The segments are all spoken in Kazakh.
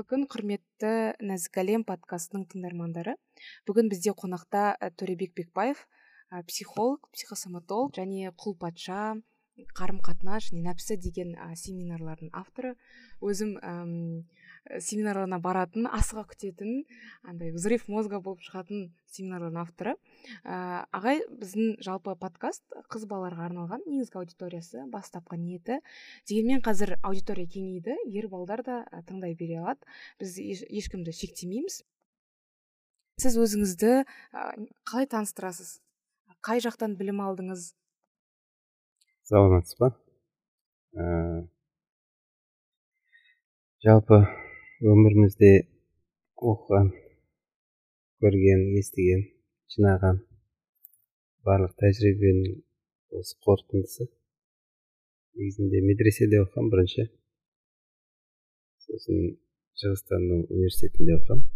қайырлы күн құрметті нәзік әлем подкастының тыңдармандары. Бүгін бізде қонақта төребек бекбаев психолог психосоматолог және құл патша қарым қатынас және нәпсі деген ә, семинарлардың авторы. Өзім семинарларына баратын асыға күтетін андай взрыв мозга болып шығатын семинарлардың авторы. Ә, ағай біздің жалпы подкаст қыз балаларға арналған негізгі аудиториясы бастапқы ниеті дегенмен қазір аудитория кеңейді ер балдар да тыңдай бере алады. Біз еш, ешкімді шектемейміз. Сіз өзіңізді қалай таныстырасыз? Қай жақтан білім алдыңыз? Саламатсыз ба? Ә, жалпы өмірімізде оқыған көрген естіген жинаған барлық тәжірибенің осы қорытындысы. Негізінде медреседе оқығанмын бірінші. Сосын шығыстану университетінде оқығанмын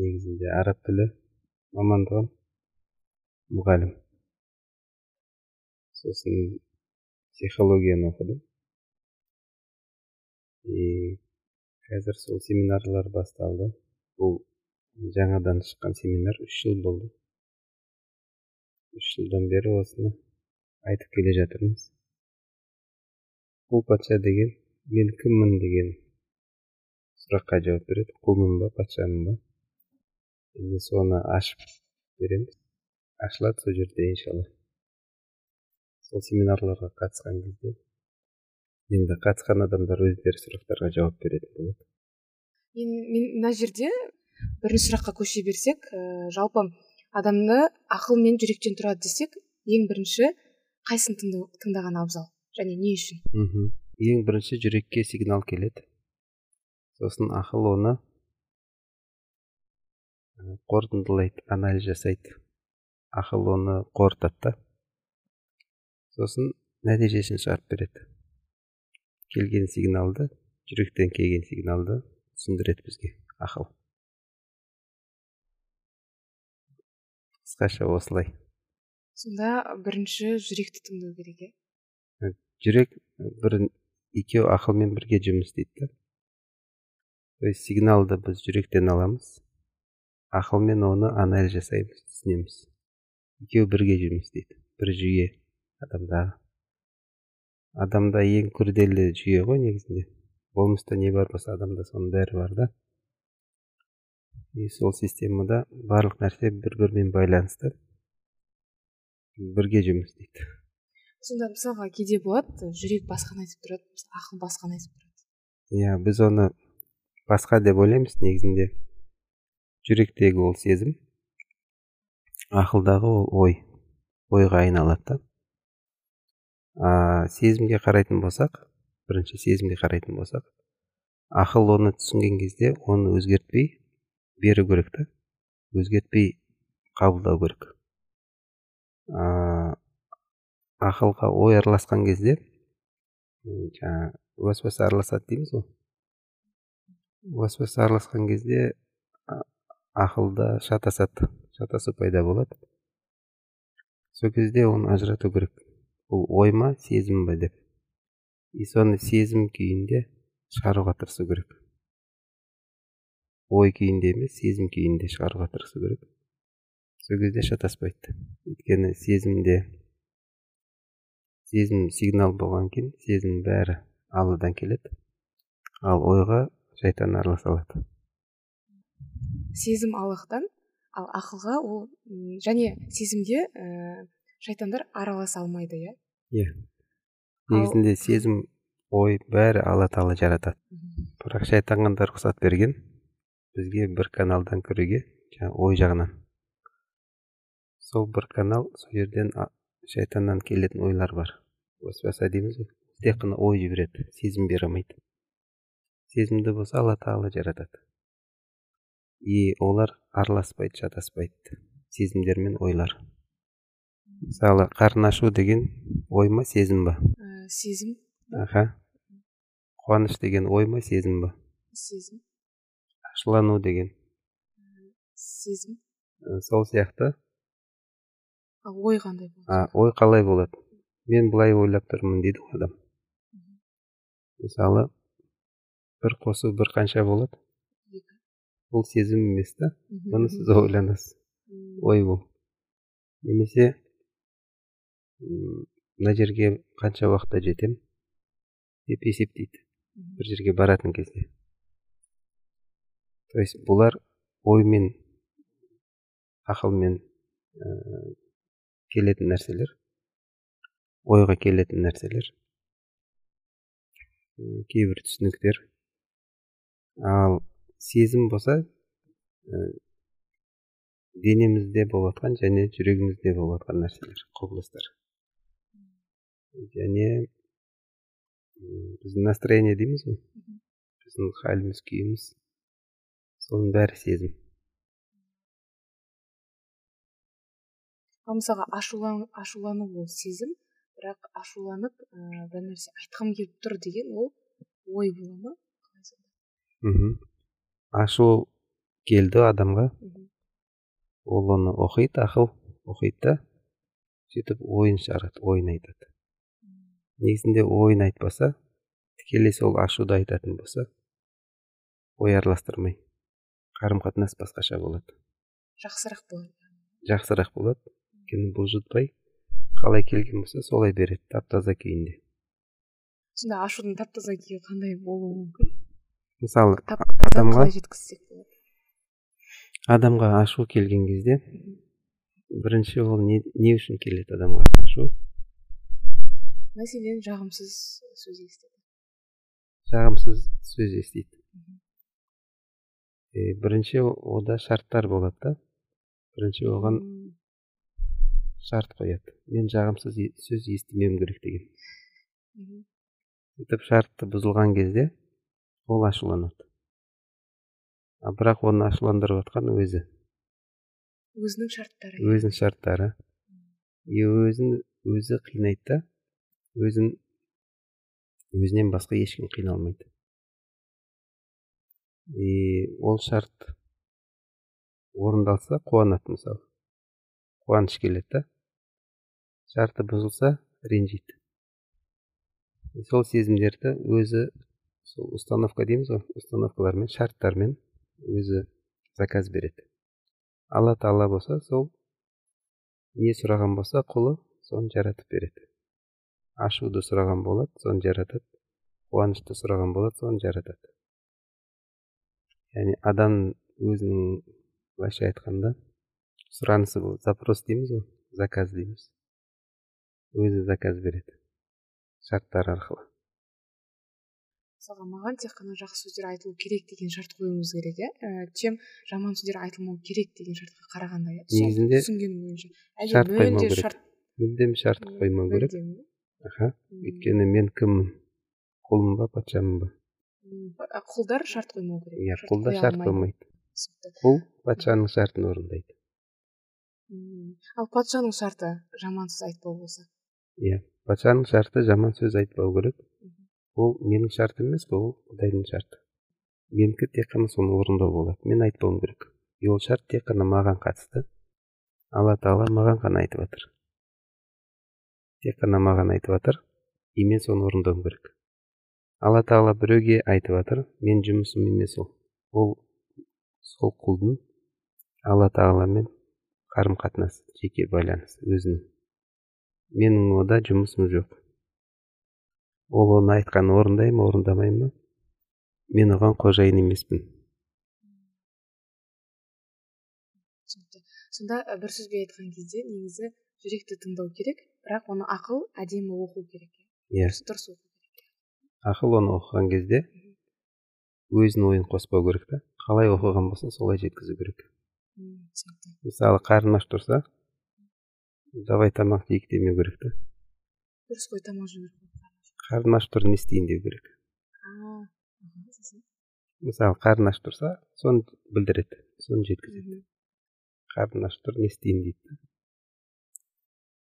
негізінде араб тілі мамандығым мұғалім. Сосын психологияны оқыдым. И қазір сол семинарлар басталды. Бұл жаңадан шыққан семинар үш жыл болды. Үш жылдан бері осыны айтып келе жатырмыз. Құл патша деген мен кіммін? деген сұраққа жауап береді. Құлмын ба патшамын ба? Енді соны ашып береміз. Ашылады сол жерде иншалла. Сол семинарларға қатысқан кезде енді қатысқан адамдар өздері сұрақтарға жауап беретін болады. Мен мына жерде бірінші сұраққа көше берсек ә, жалпы адамды ақыл мен жүректен тұрады десек ең бірінші қайсысын тыңдаған абзал? Және не үшін? Мхм. Ең бірінші жүрекке сигнал келеді. Сосын ақыл оны қорытындылайды анализ жасайды. Ақыл оны қорытады да. Сосын нәтижесін шығарып береді. Келген сигналды жүректен келген сигналды түсіндіреді бізге. Ақыл қысқаша осылай. Сонда бірінші жүректі тыңдау керек иә жүрек бір екеуі ақылмен бірге жұмыс істейді да. То есть сигналды біз жүректен аламыз ақылмен оны анализ жасаймыз түсінеміз. Екеуі бірге жұмыс істейді бір жүйе адамда адамда ең күрделі жүйе ғой негізінде болмыста не бар болса адамда соның бәрі бар да и сол системада барлық нәрсе бір бірімен байланысты бірге жұмыс істейді сонда мысалға кейде болады жүрек басқаны айтып тұрады ақыл басқаны айтып тұрады иә біз оны басқа деп ойлаймыз негізінде жүректегі ол сезім ақылдағы ол ой ойға айналады да ә, сезімге қарайтын болсақ бірінші сезімге қарайтын болсақ ақыл оны түсінген кезде оны өзгертпей беру керек та. Өзгертпей қабылдау керек. Ә, ақылға ой араласқан кезде жаңағы уәсуас араласады дейміз ғой. Уәсуас араласқан кезде ақылда шатасады шатасу пайда болады. Сол кезде оны ажырату керек. Бұл ой ма сезім ба деп и соны сезім күйінде шығаруға тырысу керек. Ой күйінде емес сезім күйінде шығаруға тырысу керек. Сол кезде шатаспайды. Өйткені сезімде сезім сигнал болған кейін сезім бәрі алладан келеді. Ал ойға шайтан араласа алады сезім аллахтан ал ақылға ол және сезімге ә, шайтандар араласа алмайды иә? Иә. Негізінде сезім ой бәрі алла тағала жаратады. Бірақ шайтан қандай рұқсат берген бізге бір каналдан кіруге жаңағы ой жағынан. Сол бір канал сол жерден шайтаннан келетін ойлар бар. Уәсуаса дейміз ғой. Тек қана ой жібереді сезім бере алмайды. Сезімді болса алла тағала жаратады. И олар араласпайды шатаспайды. Сезімдер мен ойлар. Мысалы қарын ашу деген ой ма сезім ба? Ә, сезім. Аха. Қуаныш деген ой ма сезім ба? Сезім. Ашулану деген. Сезім. Сол сияқты. Ой қандай болады? Ой қалай болады? Мен былай ойлап тұрмын дейді ғой адам. Мысалы бір қосу бір қанша болады. Екі. Бұл сезім емес та. Бұны сіз ойланасыз. Ой бұл. Немесе мына жерге қанша уақытта жетем деп есептейді. Бір жерге баратын кезде. То есть бұлар оймен ақылмен ә, келетін нәрселер ойға келетін нәрселер кейбір түсініктер. Ал сезім болса ә, денемізде болып жатқан және жүрегімізде болып жатқан нәрселер құбылыстар. Және біздің настроение дейміз ғой біздің халіміз күйіміз соның бәрі сезім ал мысалға ашулан ашулану ол сезім бірақ ашуланып ыыы бір нәрсе айтқым келіп тұр деген ол ой бола ма? мхм ашу келді адамға. Ол оны оқиды ақыл оқиды да сөйтіп ойын шығарады ойын айтады. Негізінде ойын айтпаса тікелей сол ашуды айтатын болса ой араластырмай қарым қатынас басқаша болады. Жақсырақ болады. Жақсырақ болады. Өйткені бұлжытпай қалай келген болса солай береді тап таза күйінде. Сонда ашудың тап таза күйі қандай болуы мүмкін? Мысалы тап адамға- жеткізсек болады? адамға ашу келген кезде бірінші ол не, не үшін келеді адамға ашу? Мәселен жағымсыз сөз естіді жағымсыз сөз естиді е, бірінші ода шарттар болады да бірінші оған шарт қояды мен жағымсыз сөз естімеуім керек деген сөйтіп шартты бұзылған кезде ол ашуланады а бірақ оны ашуландырып жатқан өзі өзінің шарттары өзінің шарттары и өзін өзі қинайды да өзін өзінен басқа ешкім қиналмайды. И ол шарт орындалса қуанады мысалы. Қуаныш келеді да. Шарты бұзылса ренжиді. Сол сезімдерді өзі сол установка дейміз ғой установкалармен шарттармен өзі заказ береді. Алла тағала болса сол не сұраған болса құлы соны жаратып береді. Ашуды сұраған болады соны жаратады. Қуанышты сұраған болады соны жаратады. Яғни адам өзінің былайша айтқанда сұранысы бұл. Запрос дейміз ғой заказ дейміз. Өзі заказ береді. Шарттар арқылы. Мысалға маған тек қана жақсы сөздер айтылу керек деген шарт қоюымыз керек иә? Ә, чем жаман сөздер айтылмау керек деген шартқа қарағанда иә? Негізінде түсінгенім бойынша. Шарт қоймау керек. мүлдем шарт қоймау керек? Аха өйткені мен кіммін құлмын ба патшамын ба? Құлдар шарт қоймау керек. Иә құлда шарт қоймайды құл патшаның шартын орындайды. Ал патшаның шарты жамансыз айтпау болса? Иә патшаның шарты жаман сөз айтпау керек. Ол менің шартым емес қой ол құдайдың шарты. Менікі тек қана соны орындау болады. Мен айтпауым керек. И ол шарт тек қана маған қатысты. Алла тағала маған ғана айтып жатыр тек қана маған айтып жатыр и мен соны орындауым керек. Алла тағала біреуге айтып жатыр мен жұмысым емес ол. Ол сол құлдың алла тағаламен қарым қатынас жеке байланыс өзінің. Менің ода жұмысым жоқ. Ол оны айтқанын орындай ма орындамай ма мен оған қожайын емеспін. Сонда бір сөзбен айтқан кезде негізі жүректі тыңдау керек бірақ оны ақыл әдемі оқу керек иә. Дұрыс дұрыс оқу керек ақыл оны оқыған кезде өзінің ойын қоспау керек та. Қалай оқыған болса солай жеткізу керек. Мысалы қарның аш тұрса давай тамақ жейік демеу керек та. Дұрыс қой тамақ жеу керек қарным аш тұр не істейін деу керек. Мысалы қарны аш тұрса соны білдіреді соны жеткізеді. Қарның аш тұр не істейін дейді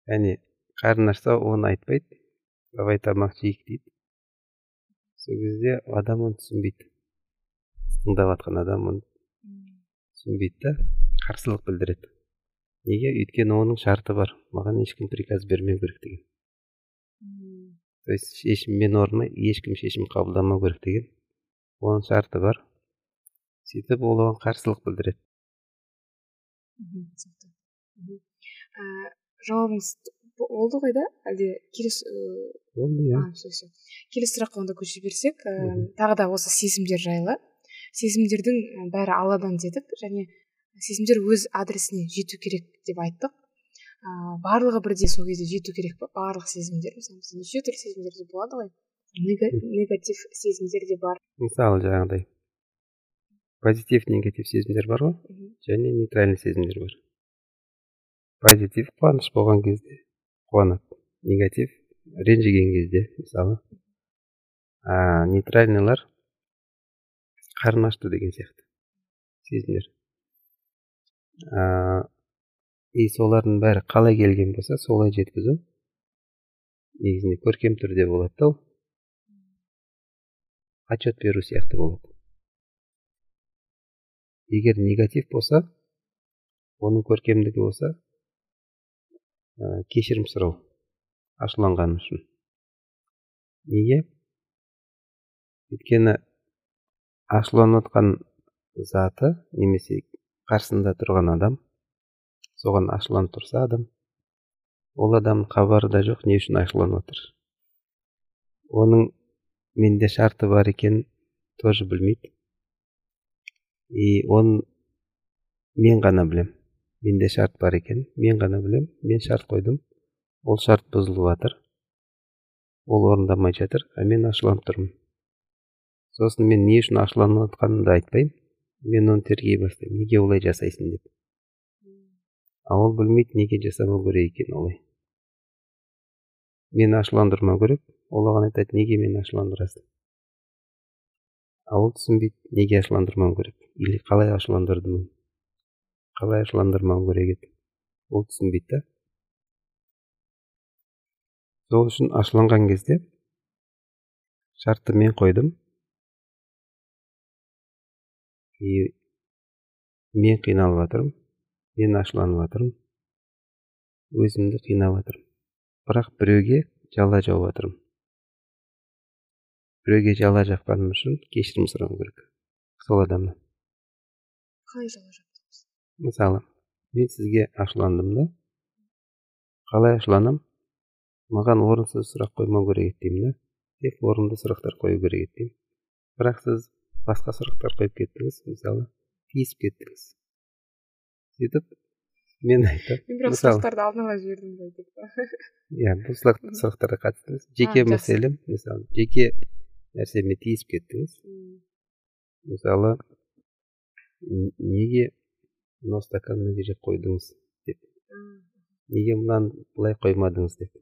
яғни қарны ашса оны айтпайды. Давай тамақ жейік дейді. Сол кезде адам оны түсінбейді. Тыңдап жатқан адам оны түсінбейді да қарсылық білдіреді. Неге? Өйткені оның шарты бар. Маған ешкім приказ бермеу керек деген. То есть шешім мен орнына ешкім шешім қабылдамау керек деген оның шарты бар. Сөйтіп ол оған қарсылық білдіреді. Ә, жауабыңыз болды ғой да? Әлде келесі болды иә. келесі сұраққа онда көше берсек тағы да осы сезімдер жайлы. Сезімдердің бәрі алладан дедік. Және сезімдер өз адресіне жету керек деп айттық. Ыыы барлығы бірдей сол кезде жету керек па? Барлық сезімдер мысалы бізде неше түрлі сезімдер де болады ғой. Негатив сезімдер де бар. Мысалы жаңағыдай позитив негатив сезімдер бар ғой. Және нейтральный сезімдер бар. Позитив қуаныш болған кезде қуанады. Негатив ренжіген кезде мысалы а нейтральныйлар қарын ашты деген сияқты сезімдер. Ыыы и солардың бәрі қалай келген болса солай жеткізу негізінде көркем түрде болады да ол. Отчет беру сияқты болады. Егер негатив болса оның көркемдігі болса ә, кешірім сұрау ашуланғаным үшін. Неге? Өйткені ашуланып заты немесе қарсында тұрған адам соған ашуланып тұрса адам ол адамның хабары да жоқ не үшін ашуланып отыр? Оның менде шарты бар екенін тоже білмейді. И оны мен ғана білем менде шарт бар екен. Мен ғана білем. Мен шарт қойдым. Ол шарт бұзылып жатыр ол орындамай жатыр. А мен ашуланып тұрмын. Сосын мен не үшін ашуланып жатқанымды айтпаймын. Мен оны тергей бастаймын. Неге олай жасайсың деп. А ол білмейді неге жасамау керек екенін олай. Мені ашуландырмау керек. Ол оған айтады неге мені ашуландырасың? А ол түсінбейді неге ашуландырмау керек? Или қалай ашуландырдым қалай ашуландырмау керек еді? Ол түсінбейді да. Сол үшін ашуланған кезде шартты мен қойдым. И мен қиналып жатырмын. Мен ашуланып жатырмын. Өзімді қинап жатырмын. Бірақ біреуге жала жауып жатырмын. Біреуге жала жапқаным үшін кешірім сұрауым керек. Сол адамнан. Қалай жала мысалы мен сізге ашуландым да. Қалай ашуланамын маған орынсыз сұрақ қоймау керек еді деймін да. Тек орынды сұрақтар қою керек еді деймін. Бірақ сіз басқа сұрақтар қойып кеттіңіз мысалы тиісіп кеттіңіз. Сөйтіп мен айтамын мен бірақ сұрақтарды алдын ала жібердім ғой деп иә бұл сұрақтарға қатысты емес жеке мәселем мысалы жеке нәрсеме тиісіп кеттіңіз. Мысалы неге мынау стакан мына жерге қойдыңыз деп. Неге мынаны былай қоймадыңыз деп.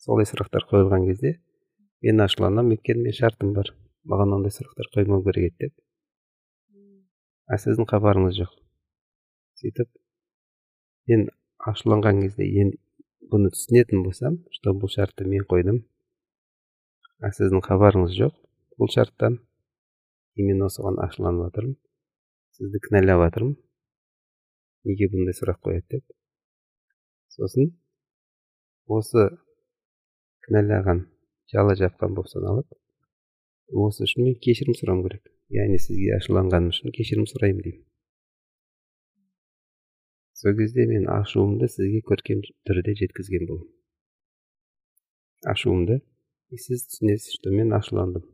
Солай сұрақтар қойылған кезде мен ашуланамын өйткені менің шартым бар. Маған ондай сұрақтар қоймау керек еді деп. А сіздің хабарыңыз жоқ. Сөйтіп мен ашуланған кезде енді бұны түсінетін болсам что бұл шартты мен қойдым. А сіздің хабарыңыз жоқ бұл шарттан. И мен осыған ашуланып жатырмын сізді кінәлап жатырмын неге бұндай сұрақ қояды деп сосын осы кінәлаған жала жапқан болып саналады осы үшін мен кешірім сұрауым керек яғни сізге ашуланғаным үшін кешірім сұраймын деймін сол кезде мен ашуымды сізге көркем түрде жеткізген боламын ашуымды и сіз түсінесіз что мен ашуландым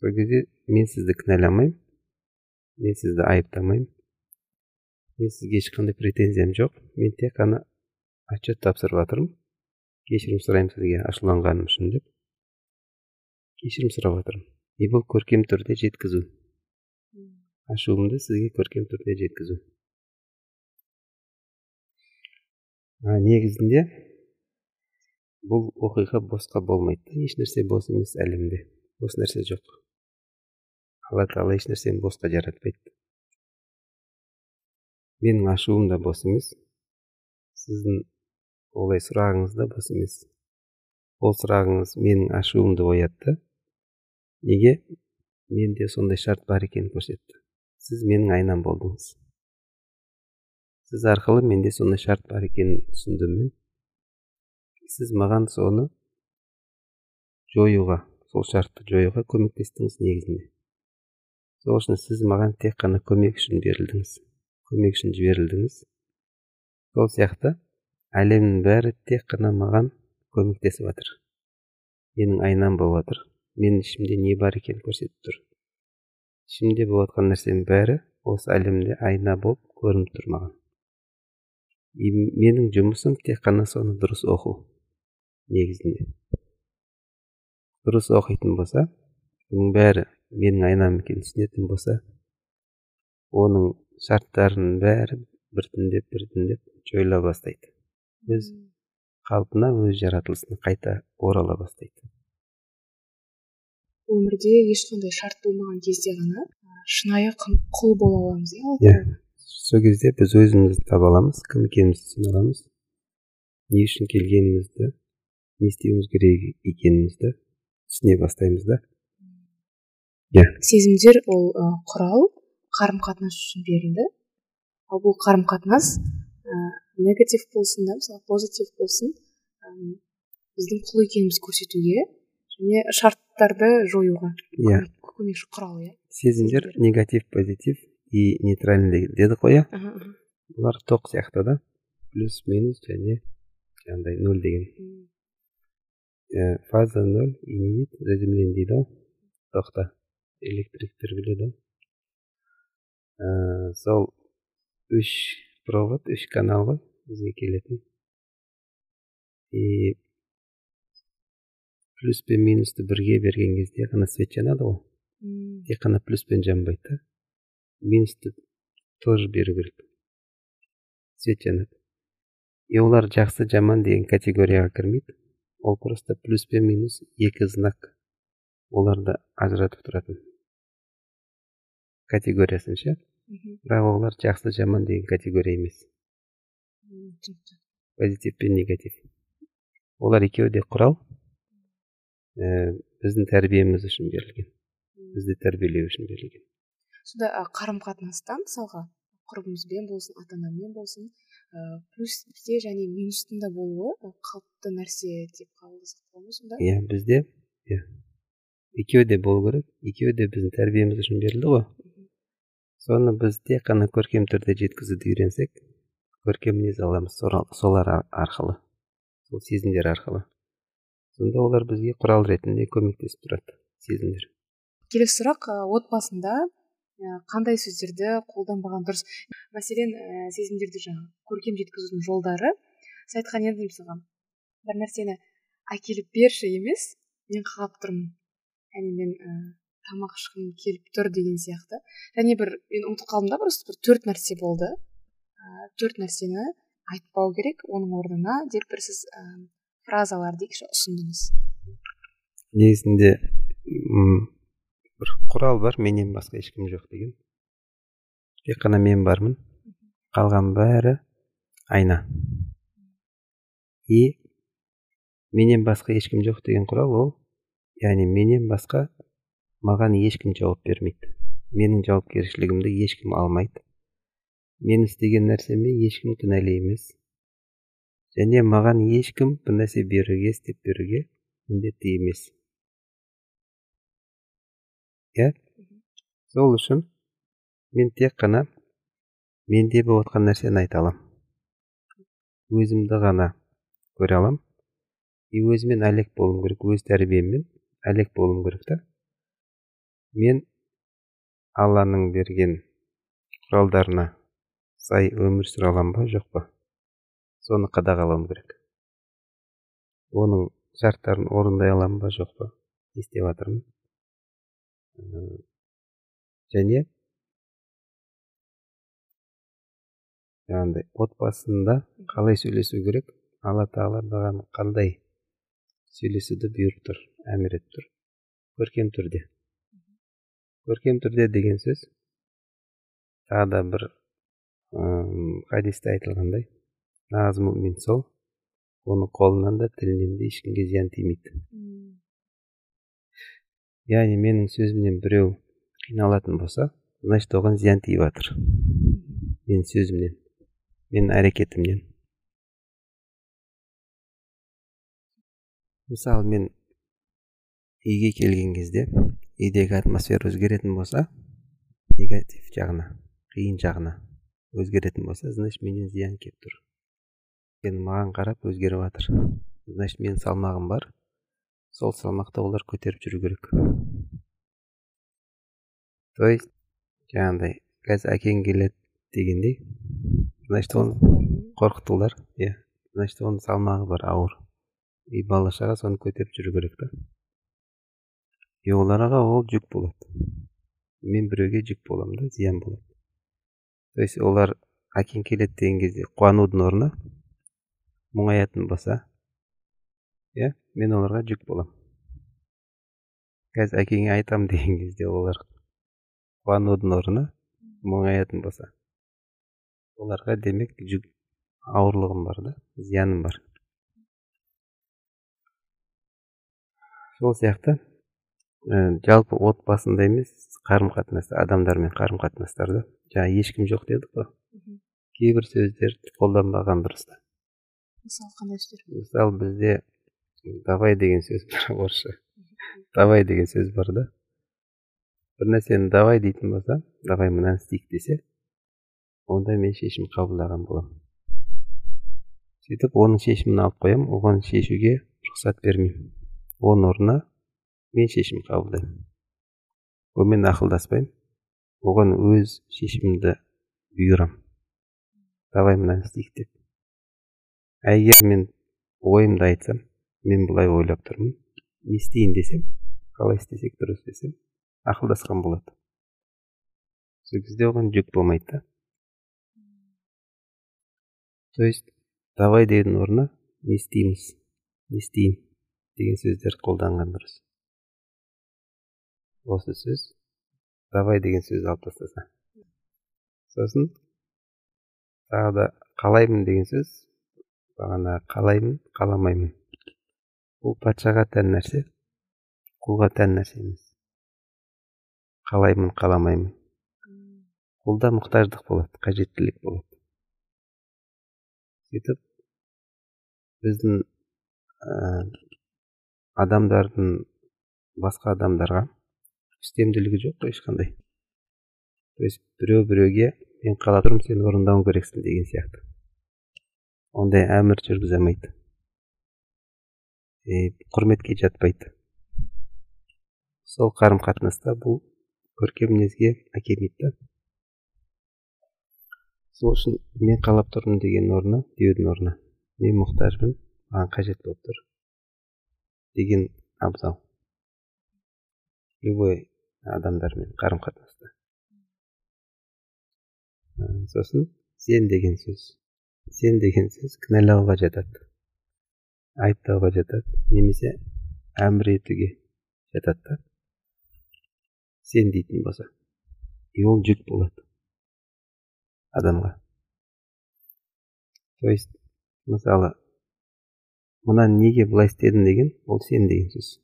сол кезде мен сізді кінәламаймын мен сізді айыптамаймын мен сізге ешқандай претензиям жоқ мен тек қана отчет тапсырып жатырмын кешірім сұраймын сізге ашуланғаным үшін деп кешірім сұрап жатырмын и бұл көркем түрде жеткізу ашуымды сізге көркем түрде жеткізу а негізінде бұл оқиға босқа болмайды ешнәрсе бос емес әлемде бос нәрсе жоқ алла тағала ешнәрсені босқа жаратпайды менің ашуым да бос емес сіздің олай сұрағыңыз да бос емес ол сұрағыңыз менің ашуымды оятты неге менде сондай шарт бар екенін көрсетті сіз менің айнам болдыңыз сіз арқылы менде сондай шарт бар екенін түсіндім мен сіз маған соны жоюға сол шартты жоюға көмектестіңіз негізінде сол үшін сіз маған тек қана көмек үшін берілдіңіз. Көмек үшін жіберілдіңіз. Сол сияқты әлемнің бәрі тек қана маған көмектесіп жатыр. Менің айнам болып жатыр. Менің ішімде не бар екенін көрсетіп тұр. Ішімде болып жатқан нәрсенің бәрі осы әлемде айна болып көрініп тұр маған. И менің жұмысым тек қана соны дұрыс оқу негізінде. Дұрыс оқитын болса бұның бәрі менің айнам екенін түсінетін болса оның шарттарының бәрі біртіндеп біртіндеп жойыла бастайды. Өз қалпына өз жаратылысына қайта орала бастайды. Өмірде ешқандай шарт болмаған кезде ғана шынайы құл бола аламыз иә иә. сол кезде біз өзімізді таба аламыз кім екенімізді түсіне аламыз не үшін келгенімізді не істеуіміз керек екенімізді түсіне бастаймыз да. Иә. сезімдер ол ә, құрал қарым қатынас үшін берілді. Ал бұл қарым қатынас ә, негатив болсын да мысалы позитив болсын ә, біздің құл екенімізді көрсетуге және шарттарды жоюға иә. көмекші құрал иә. Сезімдер негатив позитив и нейтральный дедік қой иә? Бұлар тоқ сияқты да. Плюс минус және жаңағыдай нөл деген. Фаза нөл и не дейді заземление дейді ғой. Тоқта. Электриктер біледі ғой сол үш провод үш канал ғой бізге келетін и плюс пен минусты бірге берген кезде ғана свет жанады ғой тек қана плюспен жанбайды да минусты тоже беру керек свет жанады и олар жақсы жаман деген категорияға кірмейді ол просто плюс пен минус екі знак оларды ажыратып тұратын категориясын ше бірақ олар жақсы жаман деген категория емес позитив пен негатив. Олар екеуі де құрал. Ә, біздің тәрбиеміз үшін берілген. Бізді тәрбиелеу үшін берілген. Сонда қарым қатынаста мысалға құрбымызбен болсын ата анамен болсын ә, плюсте және минустың да болуы қалыпты нәрсе деп қабылдасақ болады ма сонда? Иә бізде иә. Екеуі де болу керек. Екеуі де біздің тәрбиеміз үшін берілді ғой. Соны біз тек қана көркем түрде жеткізуді үйренсек көркем мінез аламыз солар арқылы сол сезімдер арқылы. Сонда олар бізге құрал ретінде көмектесіп тұрады сезімдер. Келесі сұрақ отбасында қандай сөздерді қолданбаған дұрыс? Мәселен ә, сезімдерді жаңағы көркем жеткізудің жолдары. Сіз айтқан едіңіз мысалға бір нәрсені әкеліп берші емес мен қалап тұрмын яғни мен тамақ ішкім келіп тұр деген сияқты. Және бір мен ұмытып қалдым да просто бір төрт нәрсе болды. Ә, төрт нәрсені айтпау керек оның орнына деп бір сіз фразалар дейікші ұсындыңыз. Негізінде бір құрал бар менен басқа ешкім жоқ деген. Тек қана мен бармын. Қалған бәрі айна. И менен басқа ешкім жоқ деген құрал ол яғни менен басқа маған ешкім жауап бермейді. Менің жауапкершілігімді ешкім алмайды. Мен істеген нәрсеме ешкім кінәлі емес. Және маған ешкім бір нәрсе беруге істеп беруге міндетті емес. Иә? Сол үшін мен тек қана менде болып жатқан нәрсені айта аламын өзімді ғана көре аламын и өзімен әлек болуым керек өз тәрбиеммен әлек болуым керек та. Мен алланың берген құралдарына сай өмір сүре аламын ба жоқ па? Соны қадағалауым керек. Оның шарттарын орындай аламын ба жоқ па? Не істеп жатырмын және жаңағыдай отбасында қалай сөйлесу керек? Алла тағала маған қандай сөйлесуді бұйырып тұр әмір етіп тұр? Көркем түрде. Көркем түрде деген сөз. Тағы да бір хадисте айтылғандай нағыз мүмин сол оның қолынан да тілінен де ешкімге зиян тимейді. Яғни менің сөзімнен біреу қиналатын болса значит оған зиян тиіп жатыр менің сөзімнен менің әрекетімнен. Мысалы мен үйге келген кезде үйдегі атмосфера өзгеретін болса негатив жағына қиын жағына өзгеретін болса значит менен зиян келіп тұр. Өйткені маған қарап өзгеріп жатыр. Значит менің салмағым бар. Сол салмақты олар көтеріп жүру керек. То есть жаңағыдай қазір әкең келеді дегендей значит оны қорқытулар иә значит оның салмағы бар ауыр. И бала шаға соны көтеріп жүру керек та. И оларға ол жүк болады мен біреуге жүк боламын да зиян болады то есть олар әкең келеді деген кезде қуанудың орнына мұңаятын болса иә мен оларға жүк боламын қазір әкеңе айтамын деген кезде олар қуанудың орнына мұңаятын болса оларға демек жүк ауырлығым бар да зияным бар сол сияқты ә, жалпы отбасында емес қарым қатынаста адамдармен қарым қатынастарда жаңа ешкім жоқ дедік қой. Кейбір сөздерді қолданбаған дұрыс та. Мысалы қандай сөздер? Мысалы бізде давай деген сөз бар орысша. Давай деген сөз бар да. Бір нәрсені давай дейтін болса давай мынаны істейік десе онда мен шешім қабылдаған боламын. Сөйтіп оның шешімін алып қоямын оған шешуге рұқсат бермеймін. Оның орнына мен шешім қабылдаймын онымен ақылдаспаймын. Оған өз шешімімді бұйырамын. Давай мынаны істейік деп. Егер мен ойымды айтсам мен былай ойлап тұрмын. Не істейін десем қалай істесек дұрыс десем ақылдасқан болады. Сол кезде оған жүк болмайды да. То есть давай деудің орнына не істейміз не істейін деген сөздер қолданған дұрыс. Осы сөз. Давай деген сөзді алып тастаса. Сосын тағы да қалаймын деген сөз. Бағана қалаймын қаламаймын. Бұл патшаға тән нәрсе құлға тән нәрсе емес. Қалаймын қаламаймын. Құлда мұқтаждық болады қажеттілік болады. Сөйтіп біздің ә, адамдардың басқа адамдарға үстемділігі жоқ қой ешқандай. То есть біреу біреуге мен қала тұрмын сен орындауың керексің деген сияқты. Ондай әмір жүргізе алмайды e, құрметке жатпайды. Сол қарым қатынаста бұл көркем мінезге әкелмейді да. Сол үшін мен қалап тұрмын деген орнына деудің орнына мен мұқтажбын маған қажет болып тұр деген абзал. Любой адамдармен қарым қатынаста сосын сен деген сөз сен деген сөз кінәлауға жатады. Айыптауға жатады немесе әмір етуге жатады да. Сен дейтін болса и ол жүк болады адамға. То есть мысалы мынаны неге былай істедің деген ол сен деген сөз.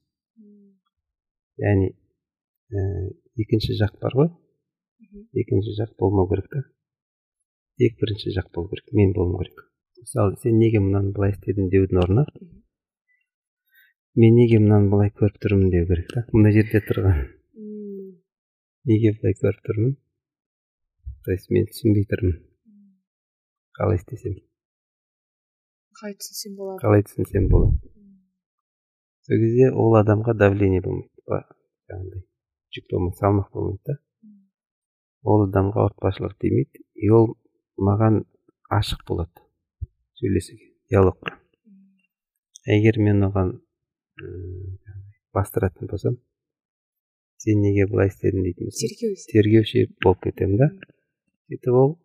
Яғни ә, екінші жақ бар ғой. Екінші жақ болмау керек та. Тек бірінші жақ болу керек мен болуым керек. Мысалы сен неге мынаны былай істедің деудің орнына мен неге мынаны былай көріп тұрмын деу керек та. Мына жерде тұрған. Неге былай көріп тұрмын? То есть мен түсінбей тұрмын. Қалай істесем? Қалай түсінсем болады? Қалай түсінсем болады? Сол кезде ол адамға давление болмайды жаңағыдай жүк болмайды салмақ болмайды да ол адамға ауыртпашылық тимейді и ол маған ашық болады сөйлесуге диалогқа егер мен оған бастыратын болсам сен неге былай істедің дейтін болсам тергеу тергеуші болып кетемін да сөйтіп ол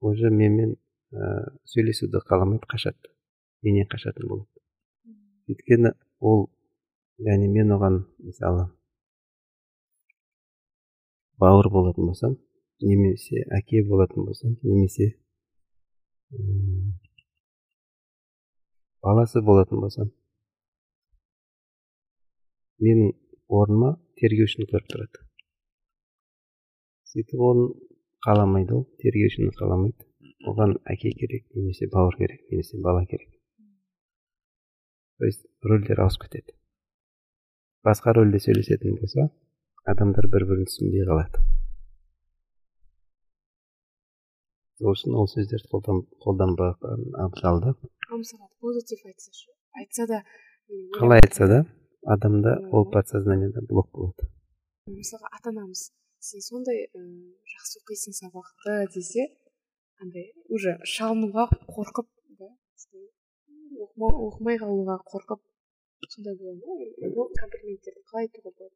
уже менімен ә, сөйлесуді қаламайды қашады менен қашатын болады өйткені ол яғни мен оған мысалы бауыр болатын болсам немесе әке болатын болсам немесе баласы болатын болсам менің орныма тергеушіні көріп тұрады. Сөйтіп оны қаламайды ол тергеушіні қаламайды. Оған әке керек немесе бауыр керек немесе бала керек. То есть рөлдер ауысып кетеді. Басқа рөлде сөйлесетін болса адамдар бір бірін түсінбей қалады. Сол үшін ол сөздерді қолданбаған абзал да позитив айтсашы айтса да қалай айтса да адамда ол подсознаниеда блок болады. Мысалға ата анамыз сен сондай жақсы оқисың сабақты десе андай уже шалынуға қорқып да оқымай қалуға қорқып сондай болады ма? Комплименттерді қалай айтуға болады?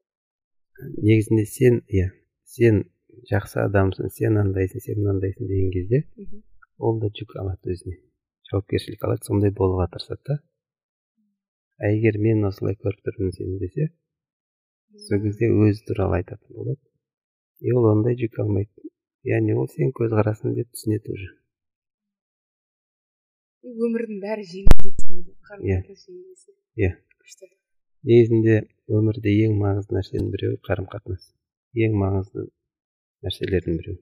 Негізінде сен иә сен жақсы адамсың сен андайсың сен мынандайсың деген кезде ол да жүк алады өзіне. Жауапкершілік алады сондай болуға тырысады да. А егер мен осылай көріп тұрмын сені десе сол кезде өзі туралы айтатын болады. И ол ондай жүк алмайды. Яғни ол сенің көзқарасың деп түсінеді уже. Өмірдің бәрі жеңіл түсінеді. Иә. Иә. Күшті. Негізінде өмірде ең маңызды нәрсенің біреуі қарым қатынас ең маңызды нәрселердің біреуі.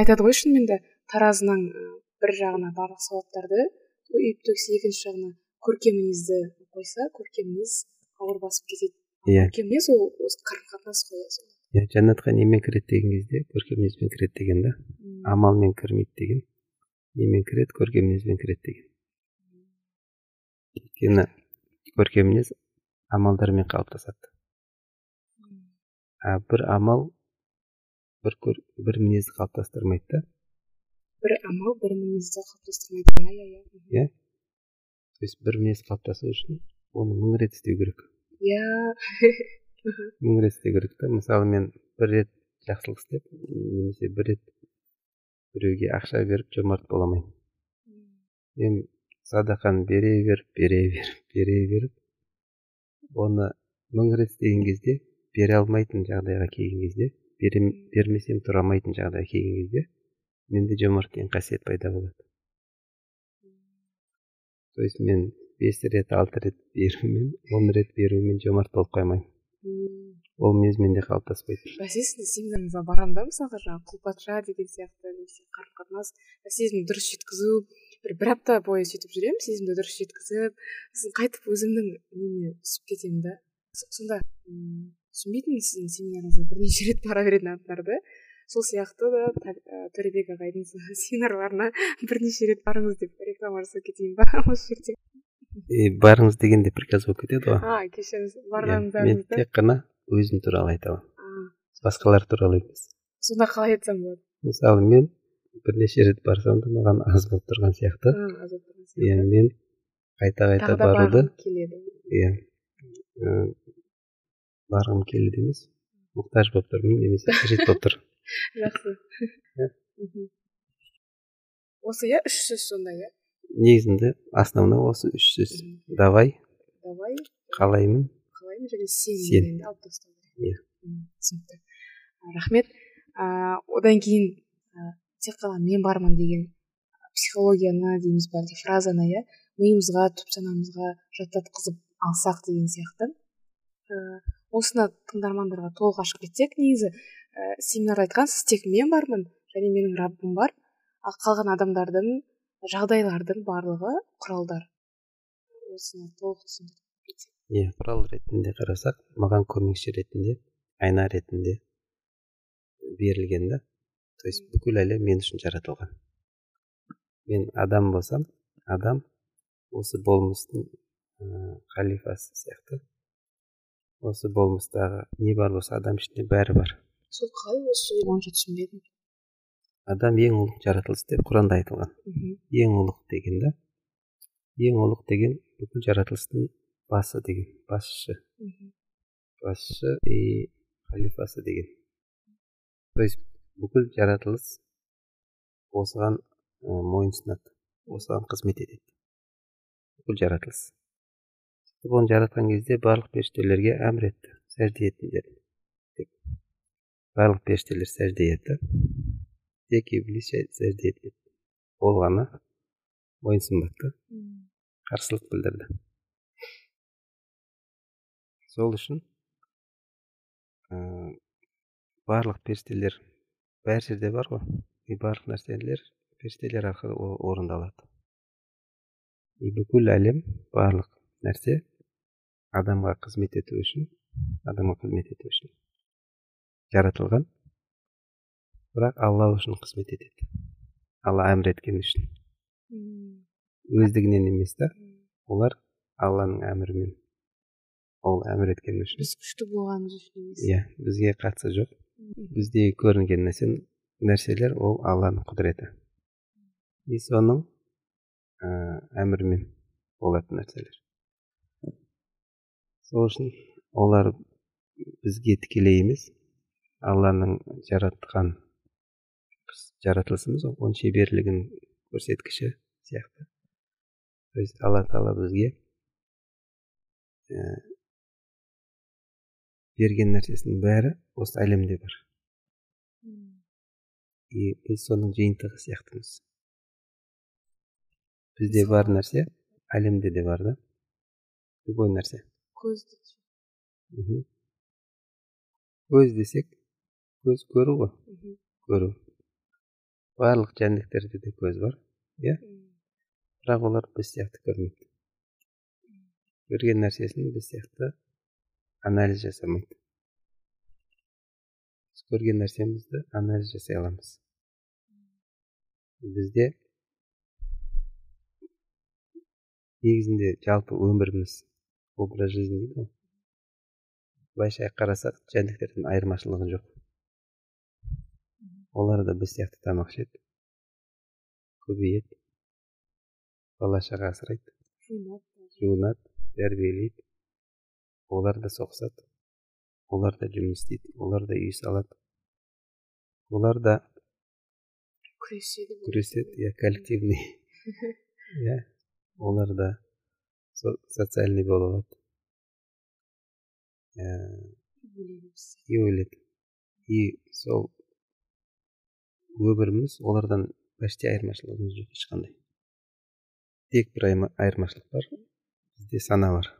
Айтады ғой шынымен де таразының бір жағына барлық сауаптарды үйіп төксе екінші жағына көркем мінезді қойса көркем мінез ауыр басып кетеді. Иә. көркем мінез ол осы қарым қатынас қой иә жәннатқа немен кіреді деген кезде көркем мінезбен кіреді деген да. Амалмен кірмейді деген немен кіреді көркем мінезбен кіреді деген. Өйткені көркем мінез амалдармен қалыптасады. А бір амал бір көр, бір мінезді қалыптастырмайды да. Бір амал бір мінезді қалыптастырмайды. Иә иә иә. То есть бір мінез қалыптасу үшін оны мың рет істеу керек. Иә. Мың рет істеу керек та. Мысалы мен бір рет жақсылық істеп немесе бір рет біреуге ақша беріп жомарт бола алмаймын. Мен садақаны бере беріп бере беріп бере беріп оны мың рет істеген кезде бере алмайтын жағдайға келген кезде бермесем тұра алмайтын жағдайға келген кезде менде жомарт деген қасиет пайда болады. То есть мен бес рет алты рет берумен он рет берумен жомарт болып қоймаймын. Ол мінез менде қалыптаспайды. Бәсе сіздің семинарыңызға барамын да мысалға жаңағы құлпатша деген сияқты немесе қарым қатынас сезімді дұрыс жеткізу бір бір апта бойы сөйтіп жүремін сезімді дұрыс жеткізіп сосын қайтып өзімнің неме түсіп кетемін да. Сонда түсінбейтінмін сіздің семинарыңызға бірнеше рет бара беретін адамдарды сол сияқты да төребек ағайдың семинарларына бірнеше рет барыңыз деп реклама жасап кетейін ба осы жерде? Барыңыз дегенде приказ болып кетеді ғой. А кешіріңіз барғаныңызда мен тек қана өзім туралы айта аламын басқалар туралы емес. Сонда қалай айтсам болады? Мысалы мен бірнеше рет барсам да маған аз болып тұрған сияқты. Иә мен қайта қайта баруды иә. Барғым келеді емес. Мұқтаж болып тұрмын немесе қажет болып тұр жақсы. Осы иә үш сөз сонда иә? Негізінде основной осы үш сөз. Давай. Давай. Қалаймын. Қалаймын және сен сен. алып тастау иә. Түсінікті. Рахмет. Ыыы одан кейін тек қана мен бармын деген психологияны дейміз ба әлде фразаны иә миымызға түп санамызға жаттатқызып алсақ деген сияқты. Ыыы осыны тыңдармандарға толық ашып кетсек негізі ә, семинарда айтқан сіз тек мен бармын және менің раббым бар. Ал қалған адамдардың жағдайлардың барлығы құралдар. Осыны толық түсіндіріп иә құрал ретінде қарасақ маған көмекші ретінде айна ретінде берілген да. То есть бүкіл әлем мен үшін жаратылған. Мен адам болсам адам осы болмыстың ә, халифасы сияқты. Осы болмыстағы не бар болса адам ішінде бәрі бар. Сол қалай осы онша түсінбедім. Адам ең ұлық жаратылыс деп құранда айтылған. Ең ұлық деген да ең ұлық деген бүкіл жаратылыстың басы деген басшысы басшы и халифасы деген то есть бүкіл жаратылыс осыған ә, мойынсынады осыған қызмет етеді бүкіл жаратылыс оны жаратқан кезде барлық періштелерге әмір етті сәжде етіңдер барлық періштелер сәжде етті тек иблис сәжде етпеді ол ғана мойынсұнбады қарсылық білдірді сол үшін ә, барлық періштелер бәр жерде бар ғой. И барлық нәрселер періштелер арқылы орындалады. И бүкіл әлем барлық нәрсе адамға қызмет ету үшін адамға қызмет ету үшін жаратылған. Бірақ алла үшін қызмет етеді. Алла әмір еткені үшін. Өздігінен емес та олар алланың әмірімен. Ол әмір еткені үшін біз күшті болғанымыз үшін емес иә бізге қатысы жоқ бізде көрінген нәрсе нәрселер ол алланың құдіреті и соның ә, әмірімен болатын нәрселер сол үшін олар бізге тікелей емес алланың жаратқан жаратылысымыз оның шеберлігін көрсеткіші сияқты то есть алла тағала бізге ә, берген нәрсесінің бәрі осы әлемде бар. И біз соның жиынтығы сияқтымыз. Бізде бар нәрсе әлемде де бар да. Любой нәрсе. Көз көз десек көз көру ғой. Көру. Барлық жәндіктерде де көз бар иә? Бірақ олар біз сияқты көрмейді. Көрген нәрсесін біз сияқты анализ жасамайды. Біз көрген нәрсемізді анализ жасай аламыз. Бізде негізінде жалпы өміріміз образ жизни дейді ғой. Былайша қарасақ жәндіктерден айырмашылығы жоқ. Олар да біз сияқты тамақ ішеді көбейеді бала шаға асырайды жуынады тәрбиелейді. Олар да соғысады олар да жұмыс істейді олар да үй салады олар да күреседі күреседі иә коллективный иә олар да социальный бола алады и өледі и сол өміріміз олардан почти айырмашылығымыз жоқ ешқандай тек бір айырмашылық бар бізде сана бар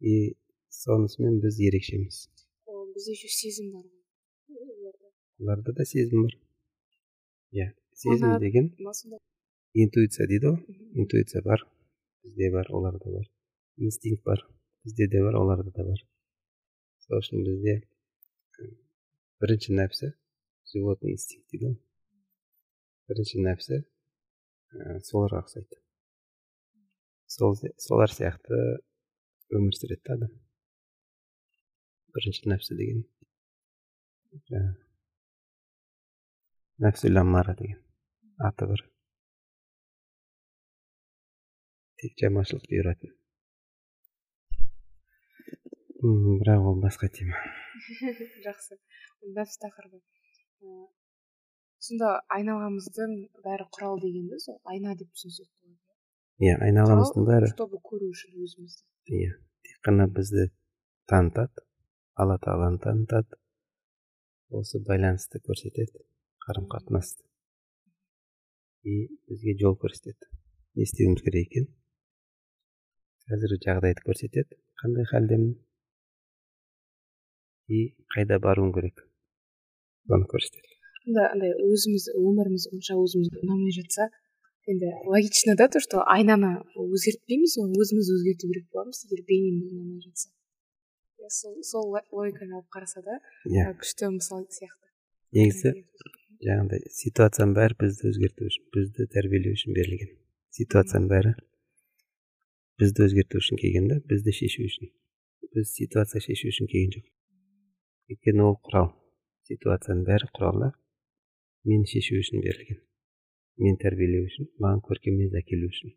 и сонысымен біз ерекшеміз бізде еще сезім бар ғой. Оларда да сезім бар. Иә сезім деген интуиция дейді ғой. Интуиция бар бізде бар оларда бар. Инстинкт бар бізде де бар оларда да бар. Сол үшін бізде бірінші нәпсі животный инстинкт дейді ғой. Бірінші нәпсі ә, соларға ұқсайды. Сол солар сияқты өмір сүреді да адам. Бірінші нәпсі деген. Нәпсүл деген. Аты бар. Тек жаманшылық бұйыратын. Бірақ ол басқа тема. Жақсы. Нәпсі тақырыбы. Сонда айналамыздың бәрі құрал дегенді сол айна деп түсінсек болады. Иә айналамыздың бәрі чтобы көру үшін өзімізді. Иә тек қана бізді танытады алла тағаланы танытады осы байланысты көрсетеді қарым қатынасты и бізге жол көрсетеді. Не істеуіміз керек екен? Қазіргі жағдайды көрсетеді. Қандай халдемін? И қайда баруым керек? Соны көрсетеді. Анда андай өзіміз өміріміз онша өзімізге ұнамай жатса енді логично да то что айнаны өзгертпейміз ғой өзіміз өзгерту керек боламыз егер бейнеміз ұнамай жатса сол сол логиканы алып қараса да иә. күшті мысал сияқты. Негізі жаңағыдай ситуацияның бәрі бізді өзгерту үшін бізді тәрбиелеу үшін берілген. Ситуацияның бәрі бізді өзгерту үшін келген да бізді шешу үшін. Біз ситуация шешу үшін келген жоқ. Өйткені ол құрал. Ситуацияның бәрі құрал да мені шешу үшін берілген. Мені тәрбиелеу үшін маған көркем мінез әкелу үшін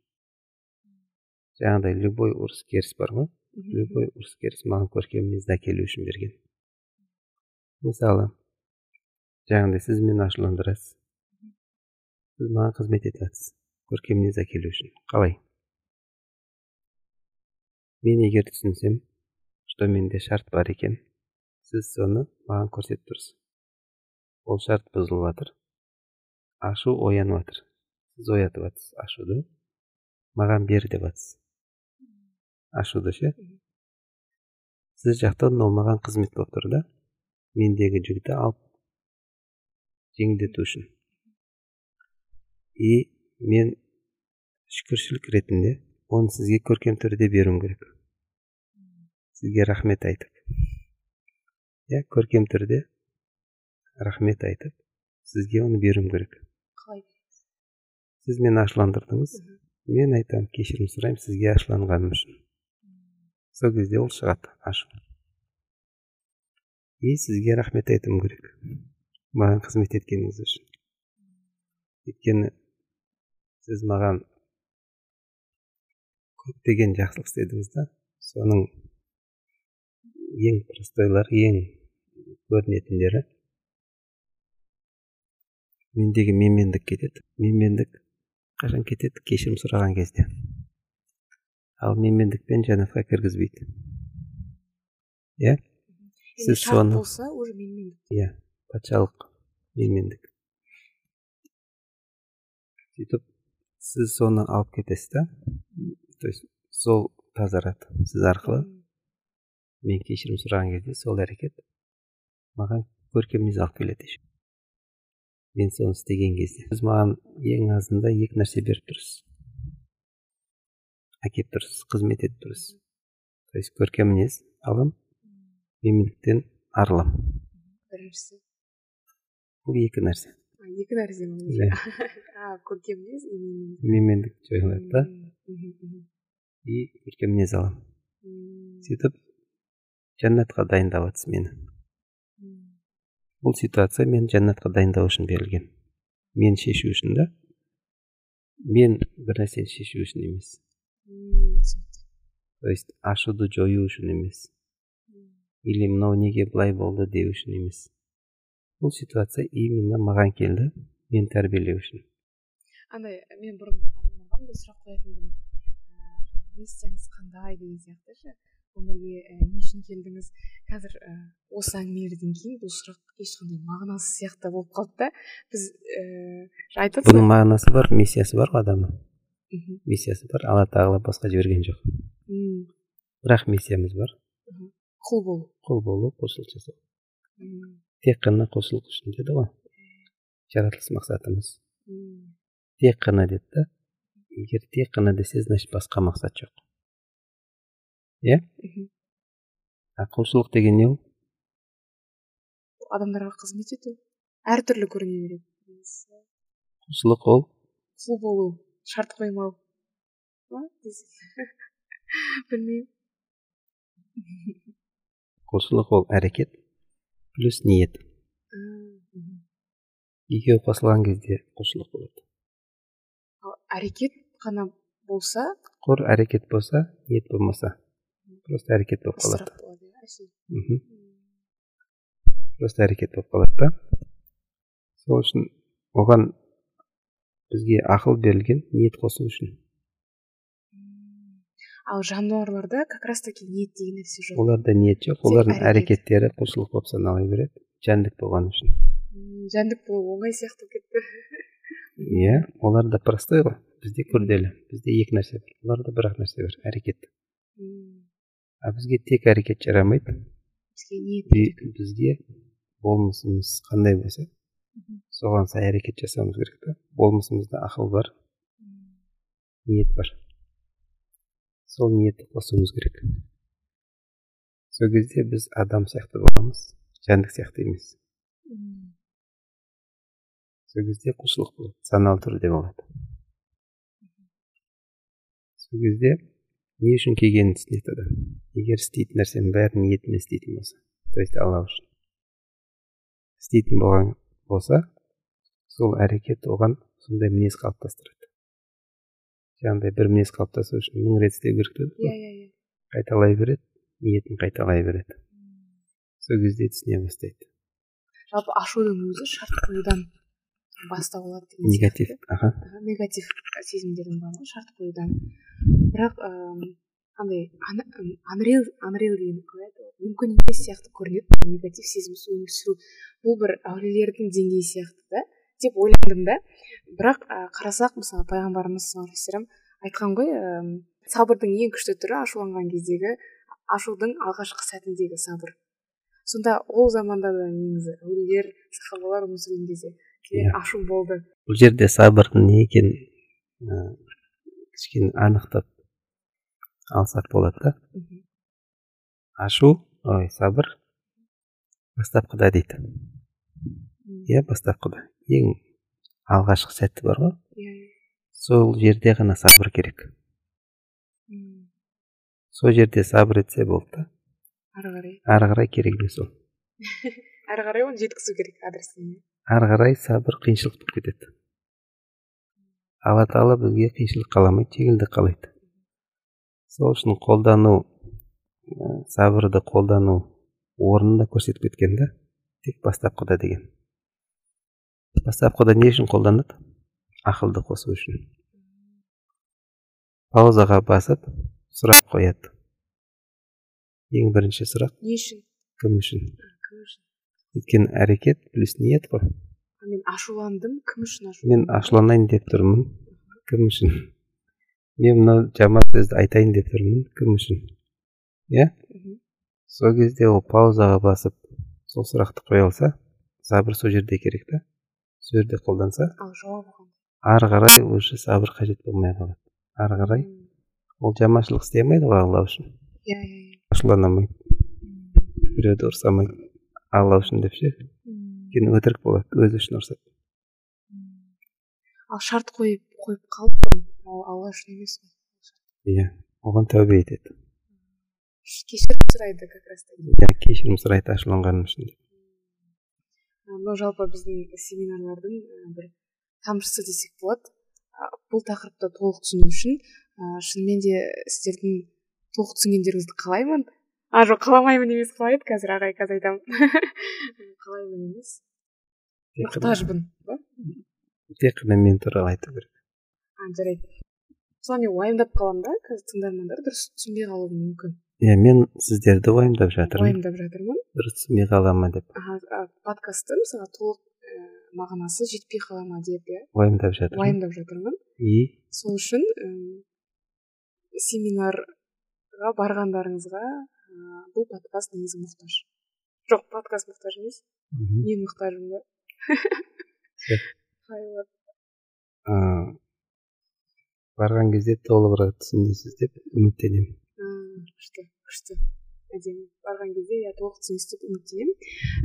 жаңағыдай любой ұрыс керіс бар ғой любой ұрыс керіс маған көркем мінезді әкелу үшін берген мысалы жаңағыдай сіз мені ашуландырасыз сіз маған қызмет етіп жатсыз көркем мінез әкелу үшін қалай мен егер түсінсем что менде шарт бар екен сіз соны маған көрсетіп тұрсыз ол шарт бұзылып жатыр ашу оянып жатыр сіз оятып жатсыз ашуды. Маған бер деп жатсыз ашуды ше? Сіз жақтан ол маған қызмет болып тұр да? Мендегі жүкті алып жеңілдету үшін. И мен шүкіршілік ретінде оны сізге көркем түрде беруім керек. Сізге рахмет айтып. Иә көркем түрде рахмет айтып. Сізге оны беруім керек. Қалай сіз мені ашуландырдыңыз. Мен айтамын кешірім сұраймын сізге ашуланғаным үшін. Сол кезде ол шығады ашу и сізге рахмет айтуым керек. Маған қызмет еткеніңіз үшін. Өйткені сіз маған көптеген жақсылық істедіңіз да соның ең простойлары ең көрінетіндері мендегі менмендік кетеді. Менмендік қашан кетеді? Кешірім сұраған кезде. Ал менмендікпен жәннатқа кіргізбейді. Иә? Сіз соны болса уже менмендік. Иә патшалық менмендік. Сөйтіп сіз соны алып кетесіз да? То есть сол тазарады сіз арқылы. Мен кешірім сұраған кезде сол әрекет. Маған көркем мінез алып келеді мен соны істеген кезде. Сіз маған ең азында екі нәрсе беріп тұрсыз. Әкеліп тұрсыз қызмет етіп тұрсыз. То есть көркем мінез алам менмендіктен арылам. Біріншісі? Бұл екі нәрсе. Екі нәрсе иә. Көркем мінез и менмендік жойылады да. И көркем мінез аламын сөйтіп жәннатқа дайындап жатсыз мені. Бұл ситуация мен жәннатқа дайындау үшін берілген. Мен шешу үшін да? Мен бір нәрсені шешу үшін емес. То есть ашуды жою үшін емес. Или мынау неге былай болды деу үшін емес. Бұл ситуация именно маған келді мен тәрбиелеу үшін. Андай мен бұрын адамдарға сұрақ қоятын едім. Миссияңыз қандай деген сияқты ше. Өмірге не үшін келдіңіз? Қазір ә, осы әңгімелерден кейін бұл сұрақ ешқандай мағынасыз сияқты болып қалды да. Біз ііі айтады бұның мағынасы бар миссиясы бар ғой адамның. Миссиясы бар алла тағала босқа жіберген жоқ. Бірақ миссиямыз бар. Құл болу. Құл болу құлшылық жасау. Тек қана құлшылық үшін деді ғой. Жаратылыс мақсатымыз. Тек қана деді да. Егер тек қана десе значит басқа мақсат жоқ. Иә құлшылық деген не ол адамдарға қызмет ету әртүрлі көріне береді құлшылық ол құл болу шарт қоймау ма білмеймін құлшылық ол әрекет плюс ниет екеуі қосылған кезде құлшылық болады әрекет қана болса құр әрекет болса ниет болмаса просто әрекет болып қалады просто әрекет болып қалады да сол үшін оған бізге ақыл берілген ниет қосу үшін ал жануарларда как раз таки ниет деген нәрсе жоқ оларда ниет жоқ олардың әрекеттері құлшылық болып санала береді жәндік болғаны үшін жәндік болу оңай сияқты кетті иә оларда простой ғой бізде күрделі бізде екі нәрсе бар оларда бір ақ нәрсе бар әрекет а бізге тек әрекет жарамайды. Бізге ниет бізге болмысымыз қандай болса соған сай әрекет жасауымыз керек та. Болмысымызда ақыл бар ниет бар. Сол ниетті қосуымыз керек. Сол кезде біз адам сияқты боламыз жәндік сияқты емес. Сол кезде құлшылық болады саналы түрде болады. Сол кезде не үшін келгенін түсінеді адам егер істейтін нәрсенің бәрін ниетімен істейтін болса. То есть алла үшін. Істейтін болған болса сол әрекет оған сондай мінез қалыптастырады. Жаңағыдай бір мінез қалыптасу үшін мың рет істеу керек деді ғой. иә иә. Қайталай береді ниетін қайталай береді. Сол кезде түсіне бастайды. Жалпы ашудың өзі шарт қоюдан бастау алады деген негатив. аха. Негатив сезімдердің барлығы шарт қоюдан бірақ ыыы андай анрил анрил деген қалай мүмкін емес сияқты көрінеді негатив сезім өмір сүру. Бұл бір әулиелердің деңгейі сияқты да деп ойладым да. Бірақ ә, қарасақ мысалы пайғамбарымыз саллаллаху айтқан ғой ә, сабырдың ең күшті түрі ашуланған кездегі ашудың алғашқы сәтіндегі сабыр. Сонда ол заманда да негізі әулиелер сахабалар өмір сүрген кезде ашу болды бұл жерде сабырдың не екенін кішкене анықтап алсақ болады да ашу ой сабыр бастапқыда дейді иә бастапқыда ең алғашқы сәті бар ғой иә сол жерде ғана сабыр керек сол жерде сабыр етсе болды да ары қарай ары қарай керек емес ол ары қарай оны жеткізу керек адресіне ары қарай сабыр қиыншылық болып кетеді. Алла тағала бізге қиыншылық қаламайды жеңілдік қалайды. Сол үшін қолдану сабырды қолдану орнында көрсетіп кеткен да тек бастапқыда деген. Бастапқыда не үшін қолданады? Ақылды қосу үшін. Паузаға басып сұрақ қояды. Ең бірінші сұрақ не үшін? кім үшін? Кім үшін? Өйткені әрекет плюс ниет қой. Мен ашуландым кім үшін мен ашуланайын деп тұрмын кім үшін? Мен мынау жаман сөзді айтайын деп тұрмын кім үшін? Иә? Сол кезде ол паузаға басып сол сұрақты қоя алса сабыр сол жерде керек та. Сол жерде қолданса ал ары қарай уже сабыр қажет болмай қалады. Ары қарай ол жаманшылық істей алмайды ғой алла үшін. Иә иә иә. Ашулана алмайды. Біреуді ұрса алмайды. Алла үшін деп ше? Өйткені өтірік болады өзі үшін ұрсады. Ал шарт қойып қойып қалыппын ол алла үшін емес қой. Иә оған тәубе етеді. Кешірім сұрайды как раз иә кешірім сұрайды ашуланғаным үшін деп. Мынау жалпы біздің семинарлардың бір тамшысы десек болады. Бұл тақырыпты толық түсіну үшін шынымен де сіздердің толық түсінгендеріңізді қалаймын. А жоқ қаламаймын емес қалай еді қазір? Ағай қазір айтамын қалаймын емес мұқтажбын ба? тек қана мен туралы айту керек. А жарайды. Мысалы мен уайымдап қаламын да қазір тыңдармандар дұрыс түсінбей қалуы мүмкін. Иә мен сіздерді уайымдап жатырмын. Уайымдап жатырмын. Дұрыс түсінбей қала ма деп. Подкастты мысалға толық мағынасы жетпей қала ма деп иә? Уайымдап жатырмын. Уайымдап жатырмын. И? Сол үшін семинарға барғандарыңызға бұл подкаст негізі мұқтаж жоқ подкаст мұқтаж емес мен мұқтажмын ба барған кезде толығырақ түсінесіз деп үміттенемін күшті күшті әдемі барған кезде иә толық түсінесіз деп үміттенемін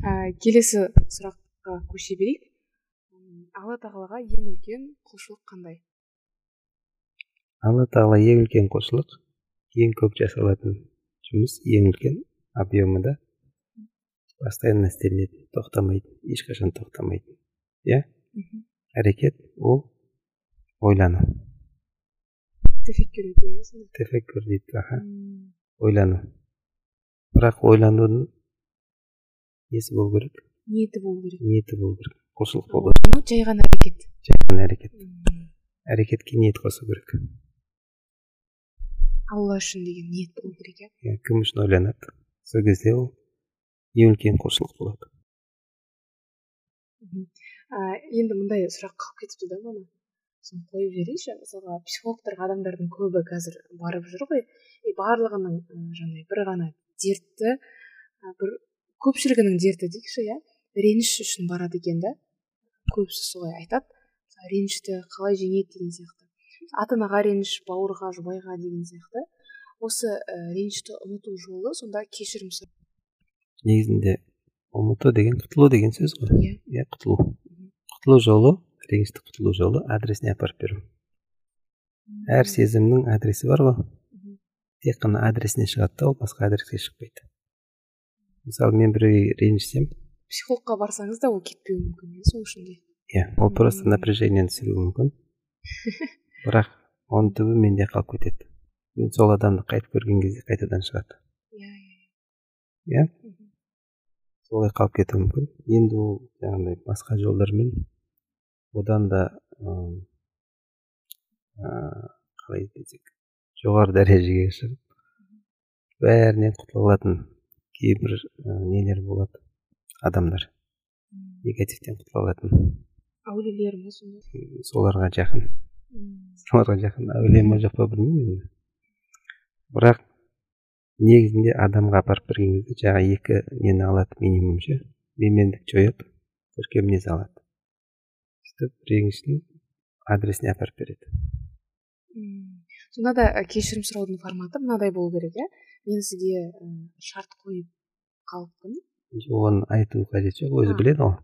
ә, келесі сұраққа көше берейік. Алла тағалаға ең үлкен құлшылық қандай? Алла тағала ең үлкен құлшылық ең көп жасалатын жұмыс ең үлкен объемында постоянно істелінетін тоқтамайтын ешқашан тоқтамайтын иә? Әрекет ол ойлану. Тефеккүр тефеккүр дейді аха. Ойлану. Бірақ ойланудың несі болу керек? Ниеті болу керек. Ниеті болу керек. Құлшылық болу керек. жай ғана әрекет. Жай ғана әрекет. Әрекетке ниет қосу керек. Алла үшін деген ниет болу керек иә? Иә кім үшін ойланады? Сол кезде ол ең үлкен құлшылық болады. Ә, енді мындай сұрақ қалып кетіпті да мана соны қойып жіберейінші. Мысалға психологтарға адамдардың көбі қазір барып жүр ғой. И барлығының жаңағыдай бір ғана дертті бір көпшілігінің дерті дейікші иә? Реніш үшін барады екен да. Көбісі солай айтады. Ренішті қалай жеңеді деген сияқты. Ата анаға реніш бауырға жұбайға деген сияқты. Осы ә, ренішті ұмыту жолы сонда кешірім сұрау негізінде ұмыту деген құтылу деген сөз ғой. Иә. Иә құтылу. Құтылу жолы ренішті құтылу жолы адресіне апарып беру. Әр сезімнің адресі бар ғой. Тек қана адресіне шығады да ол басқа адреске шықпайды. Мысалы мен біреуге ренжісем психологқа барсаңыз да ол кетпеуі мүмкін иә сол үшін де. Иә ол просто напряжениені түсіруі мүмкін. бірақ оның түбі менде қалып кетеді. Мен сол адамды қайтып көрген кезде қайтадан шығады. Иә иә солай қалып кетуі мүмкін. Енді ол жаңағыдай басқа жолдармен одан да қалай десек жоғары дәрежеге шығып бәрінен құтыла алатын кейбір нелер болады. Адамдар. Негативтен құтыла алатын әулиелер ма соларға жақын. Соларға жақын әулие ма жоқ па білмеймін енді. Бірақ негізінде адамға апарып берген кезде жаңағы екі нені алады минимум ше? Менмендікті жояды көркем мінез алады. Сөйтіп ренішін адресіне апарып береді. Сонда да кешірім сұраудың форматы мынадай болу керек иә? Мен сізге шарт қойып қалыппын. Оны айту қажет жоқ өзі біледі ғой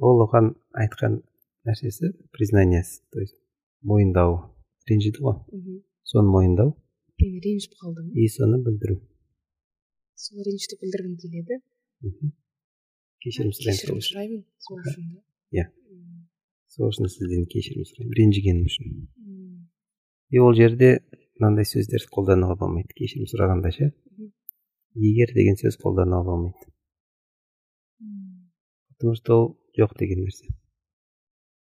ол оған айтқан нәрсесі признаниясы то есть мойындауы ренжіді ғой. Соны мойындау. Мен ренжіп қалдым и соны білдіру. Сол ренішті білдіргім келеді. Кешірім сұраймын кешірім сұраймын сол үшін иә. Сол үшін сізден кешірім сұраймын ренжігенім үшін. И ол жерде мынандай сөздерді қолдануға болмайды кешірім сұрағанда ше егер деген сөз қолдануға болмайды потому что ол жоқ деген нәрсе.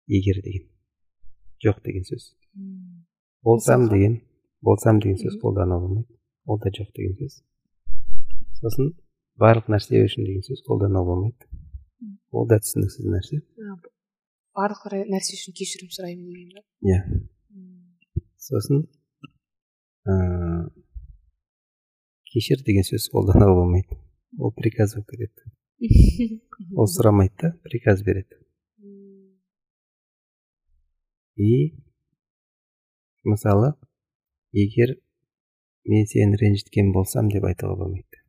Егер деген. Жоқ деген сөз болсам деген болсам деген сөз қолдануға болмайды ол да жоқ деген сөз сосын барлық нәрсе үшін деген сөз қолдануға болмайды ол да түсініксіз нәрсе барлық нәрсе үшін кешірім сұраймын деген ба иә сосын ыыы кешір деген сөз қолдануға болмайды ол приказ болып кетеді ол сұрамайды да приказ береді и мысалы егер мен сені ренжіткен болсам деп айтуға болмайды.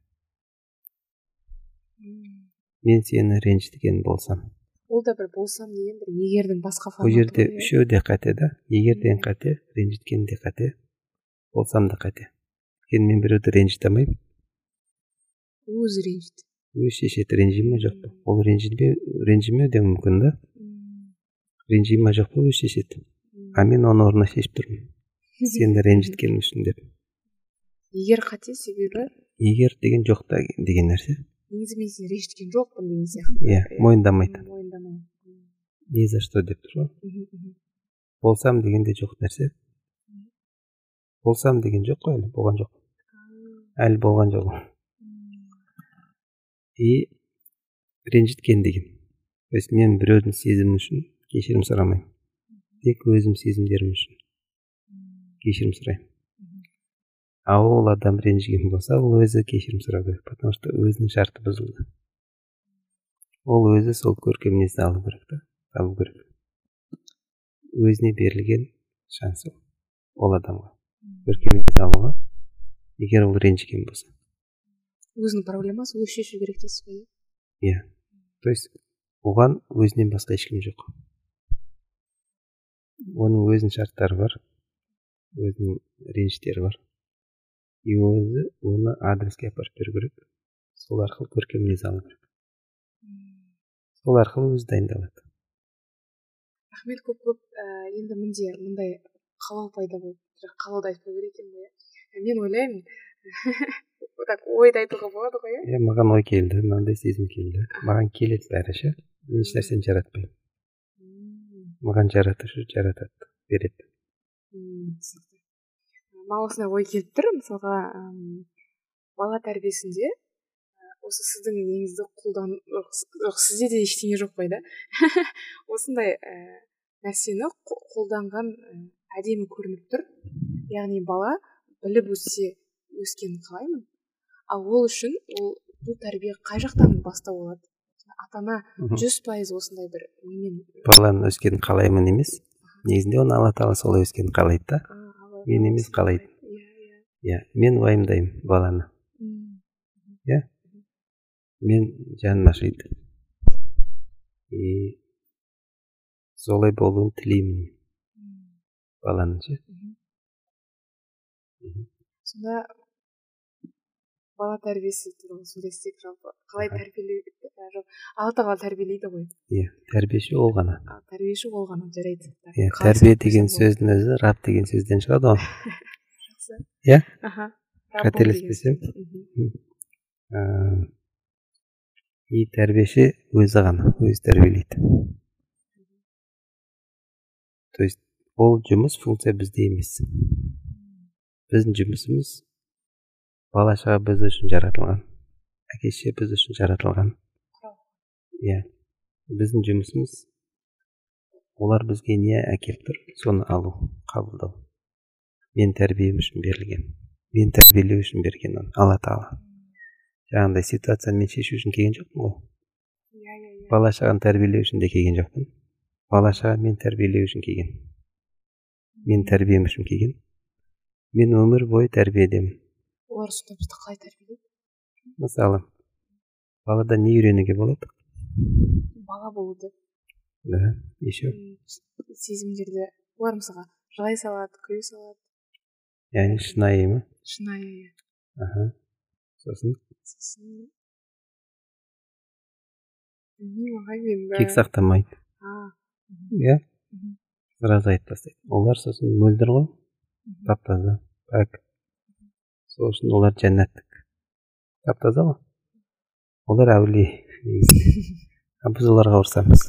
Мен сені ренжіткен болсам. Ол да бір болсам деген бір егердің басқа бұл жерде үшеуі де қате да. Егер деген қате ренжіткен де қате болсам да қате. Өйткені мен біреуді ренжіте алмаймын. Өзі ренжіді. Өзі шешеді ренжи ма жоқ. Па ол ренжімеу ренжімеу де мүмкін да. Ренжи ма жоқ па өзі шешеді а мен оның орнына шешіп тұрмын сені ренжіткенім үшін деп. Егер қате себебі? Егер деген жоқ деген нәрсе. Негізі мен сені ренжіткен жоқпын деген сияқты. Иә мойындамайды мойындамау ни за что деп тұр ғой болсам дегенде жоқ нәрсе. Болсам деген жоқ қой әлі болған жоқ. Әлі болған жоқ. И ренжіткен деген. То есть мен біреудің сезімі үшін кешірім сұрамаймын. Тек өзім сезімдерім үшін. Кешірім сұраймын. А ол адам ренжіген болса ол өзі кешірім сұрау керек потому что өзінің шарты бұзылды. Ол өзі сол көркем мінезді алу керек та табу керек. Өзіне берілген шанс ол. Ол адамға. Көркем мінез алуға егер ол ренжіген болса. Өзінің проблемасы өзі шешу керек дейсіз ғой иә. То есть оған өзінен басқа ешкім жоқ. Оның өзінің шарттары бар өзінің реніштері бар. И өзі оны адреске апарып беру керек. Сол арқылы көркем мінез алу керек. Сол арқылы өзі дайындалады. Рахмет көп көп ә, енді менде мындай қалау пайда болды қалауды айтпау керек екен ғой иә мен ойлаймын. Так ойды айтуға болады ғой иә иә маған ой келді мынандай сезім келді. Маған келеді бәрі ше. Мен ешнәрсені жаратпаймын. Маған жаратушы жаратады береді. Маған осындай ой келіп тұр мысалға бала тәрбиесінде осы сіздің неңізді қолдан сізде де ештеңе жоқ қой да. Осындай ә, нәрсені қолданған әдемі көрініп тұр. Яғни бала біліп өссе өскенін қалаймын. Ал ол үшін ол бұл тәрбие қай жақтан бастау алады? Ата ана жүз пайыз осындай бір немен баланың өскенін қалаймын емес. Негізінде оны алла тағала солай өскенін қалайды да. Мен емес қалайды. иә мен уайымдаймын баланы. Иә. Мен жаным ашиды. И солай болуын тілеймін баланың ше. Сонда бала тәрбиесі туралы сөйлессек жалпы. Қалай тәрбиелеу алла тағала тәрбиелейді ғой. Иә тәрбиеші ол ғана. Тәрбиеші ол ғана жарайды. Иә тәрбие деген сөздің өзі раб деген сөзден шығады ғой. Жақсы. Иә? Аха. Қателеспесем. и тәрбиеші өзі ғана өзі тәрбиелейді. То есть ол жұмыс функция бізде емес. Біздің жұмысымыз бала шаға біз үшін жаратылған. Әке шеше біз үшін жаратылған. Иә. Біздің жұмысымыз олар бізге не әкеліп тұр соны алу қабылдау. Мен тәрбием үшін берілген. Мен тәрбиелеу үшін берген оны алла тағала. Жаңағыдай ситуацияны мен шешу үшін келген жоқпын ғой. Иә иә иә. Бала шағаны тәрбиелеу үшін де келген жоқпын. Бала шаға мен тәрбиелеу үшін келген. Мен тәрбием үшін келген. Мен өмір бойы тәрбиедемін. Олар сонда бізді қалай тәрбиелейді? Мысалы балада не үйренуге болады? Бала болуды. Да еще сезімдерді. Олар мысалға жылай салады күле салады. Яғни шынайы ма? Шынайы иә. Аха. Сосын? Сосын білмеймін ағай мен кек сақтамайды. А иә. Сразу айтып тастайды олар сосын мөлдір ғой. Тап таза пәк сол үшін олар жәннаттық тап таза ғой олар әулие негізінде а біз оларға ұрсамыз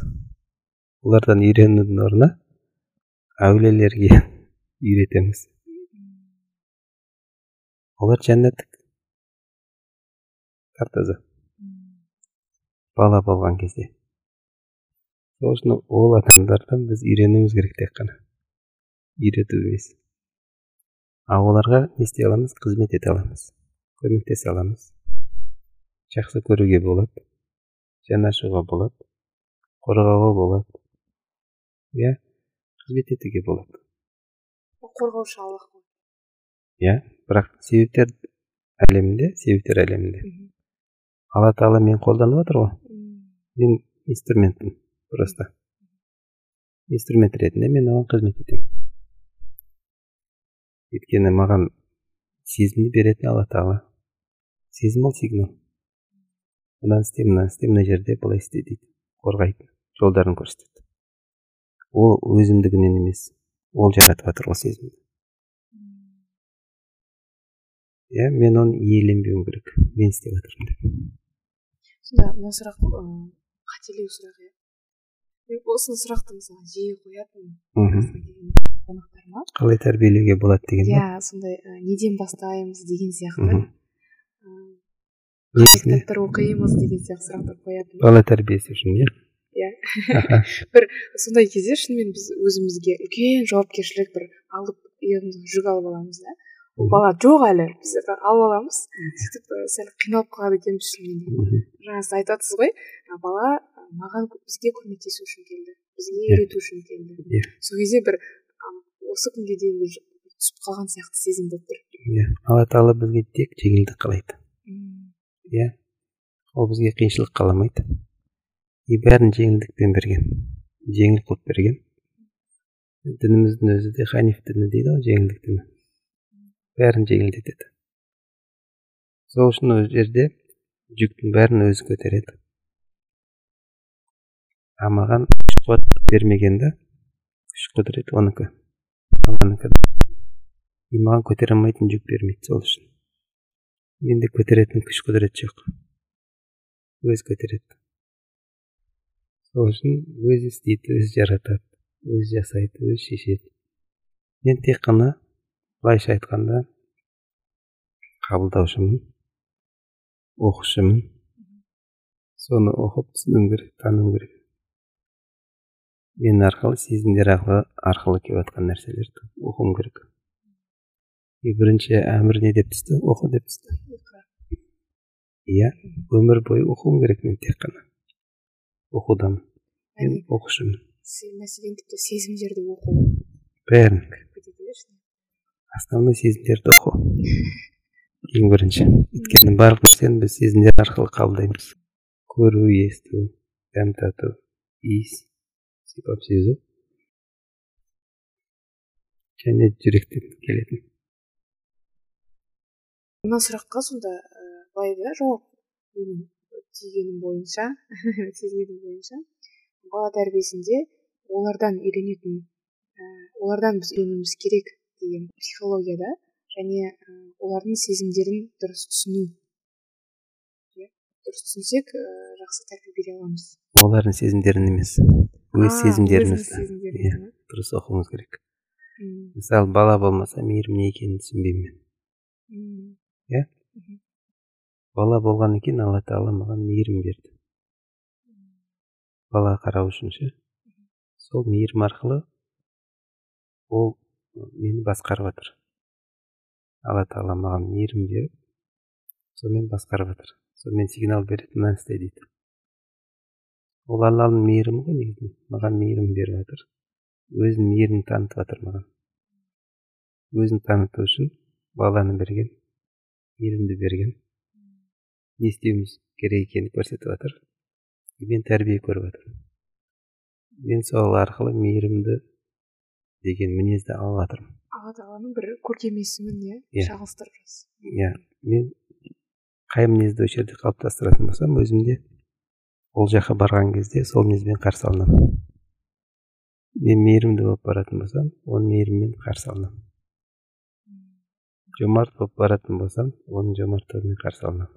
олардан үйренудің орнына әулиелерге үйретеміз олар жәннаттық тап таза бала болған кезде сол үшін ол адамдардан біз үйренуіміз керек тек қана үйрету емес ал оларға не істей аламыз? Қызмет ете аламыз. Көмектесе аламыз. Жақсы көруге болады жанашуға болады қорғауға болады иә қызмет етуге болады қорғаушы аллах иә бірақ себептер әлемінде себептер әлемінде. Алла тағала мені қолданып жатыр ғой. Мен инструментпін просто. Инструмент ретінде мен оған қызмет етемін. Өйткені маған сезімді беретін алла тағала. Сезім ол сигнал. Мынаны істе мынаны істе мына жерде былай істе дейді. Қорғайды жолдарын көрсетеді. Ол өзімдігінен емес ол жаратып жатыр ол сезімді. Иә мен оны иеленбеуім керек. Мен істеп жатырмын деп. Сонда мына сұрақ қателеу сұрақ иә? Осыны сұрақты мысалы жиі қоятынмын келген қонақтарыма қалай тәрбиелеуге болады деген иә сондай неден бастаймыз деген сияқты. Негізінде кітаптар оқимыз деген сияқты сұрақтар қоятынмын бала тәрбиесі үшін иә? Иә. Аха. сондай кезде шынымен біз өзімізге үлкен жауапкершілік бір алып иығымызға жүк алып аламыз да. Ол бала жоқ әлі біз бірақ алып аламыз. Сөйтіп сәл қиналып қалады екенбіз шынымен жаңа сіз айтып жатсыз ғой бала маған бізге көмектесу үшін келді бізге Иә. үйрету үшін келді. Иә. сол кезде бір осы күнге дейін бір түсіп қалған сияқты сезім болып тұр. Иә алла тағала бізге тек жеңілдік қалайды. Иә ол бізге қиыншылық қаламайды. И бәрін жеңілдікпен берген жеңіл қылып берген. Дініміздің өзі де ханиф діні дейді ғой жеңілдік діні. Бәрін жеңілдетеді. Сол үшін ол жерде жүктің бәрін өзі көтереді. А маған күш қуат бермеген да күш құдірет онікі. Алланікі и маған көтере алмайтын жүк бермейді сол үшін. Менде көтеретін күш құдірет жоқ. Өзі көтереді. Сол үшін өзі істейді өзі жаратады өзі жасайды өзі шешеді. Мен тек қана былайша айтқанда қабылдаушымын оқушымын. Соны оқып түсінуім керек тануым керек. Мен арқылы сезімдер арқылы арқылы келіп жатқан нәрселерді оқуым керек. И бірінші әмір не деп түсті? Оқы деп түсті. Иә өмір бойы оқуым керек мен тек қана. Оқудамын мен оқушымын. Се- мәселен тіпті сезімдерді оқу. Бәрін. Основной сезімдерді оқу. Ең бірінші. Өйткені барлық нәрсені біз сезімдер арқылы қабылдаймыз. Көру есту дәм тату иіс сипап сезу және жүректен келетін мына сұраққа сонда ы, былай да жауап менің түйгенім бойынша сезгенім бойынша бала тәрбиесінде олардан үйренетін ә, олардан біз үйренуіміз керек деген психологияда және ә, олардың сезімдерін дұрыс түсіну дұрыс түсінсек ә, жақсы тәрбие бере аламыз олардың сезімдерін емес өз сезімдерімізді иә дұрыс оқуымыз керек. Мысалы бала болмаса мейірім не екенін түсінбеймін мен. М, бала болғаннан кейін алла тағала маған мейірім берді. Балаға қарау үшін ше сол мейірім арқылы ол мені басқарып жатыр алла тағала маған мейірім беріп сонымен басқарып жатыр сонымен сигнал береді мынаны істе дейді. Ол алланың мейірімі ғой маған мейірім беріп жатыр. Өзінің мейірімін танытып жатыр маған. Өзін таныту үшін баланы берген мейірімді берген. Не істеуіміз керек екенін көрсетіп жатыр. Мен тәрбие көріп жатырмын. Мен сол арқылы мейірімді деген мінезді алып жатырмын. Алла тағаланың бір көркем есімін иә. Шағылыстырып иә. Мен қай мінезді осы жерде қалыптастыратын болсам өзімде ол жаққа барған кезде сол мінезбен қарсы алынамын мен мейірімді болып баратын болсам оны мейіріммен қарсы алынамын жомарт болып баратын болсам оның жомарттығымен қарсы алынамын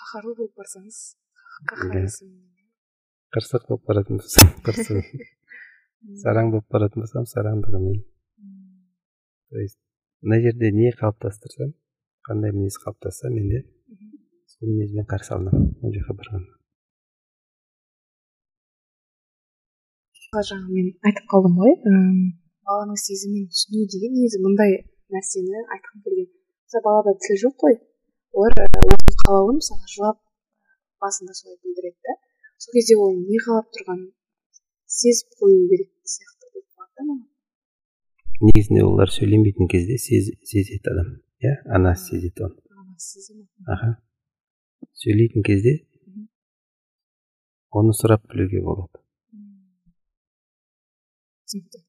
қаһарлы болып барсаңыз Иә. қырсық болып баратын болсам қырсығы сараң болып баратын болсам сараңдығымен то есть мына жерде не қалыптастырсам қандай мінез қалыптасса менде сол мінезбен қарсы алынамын ол жаққа барғанда жаңа мен айтып қалдым ғой баланың сезімін түсіну деген негізі мындай нәрсені айтқым келген мысалы балада тіл жоқ қой олар өзінің қалауын мысалы жылап басында солай білдіреді да сол кезде ол не қалап тұрғанын сезіп қою керек сияқты болып қалады да маған негізінде олар сөйлемейтін кезде сез, сезеді адам иә анасы сезеді оны ана аха сөйлейтін кезде оны сұрап білуге болады. Түсінікті.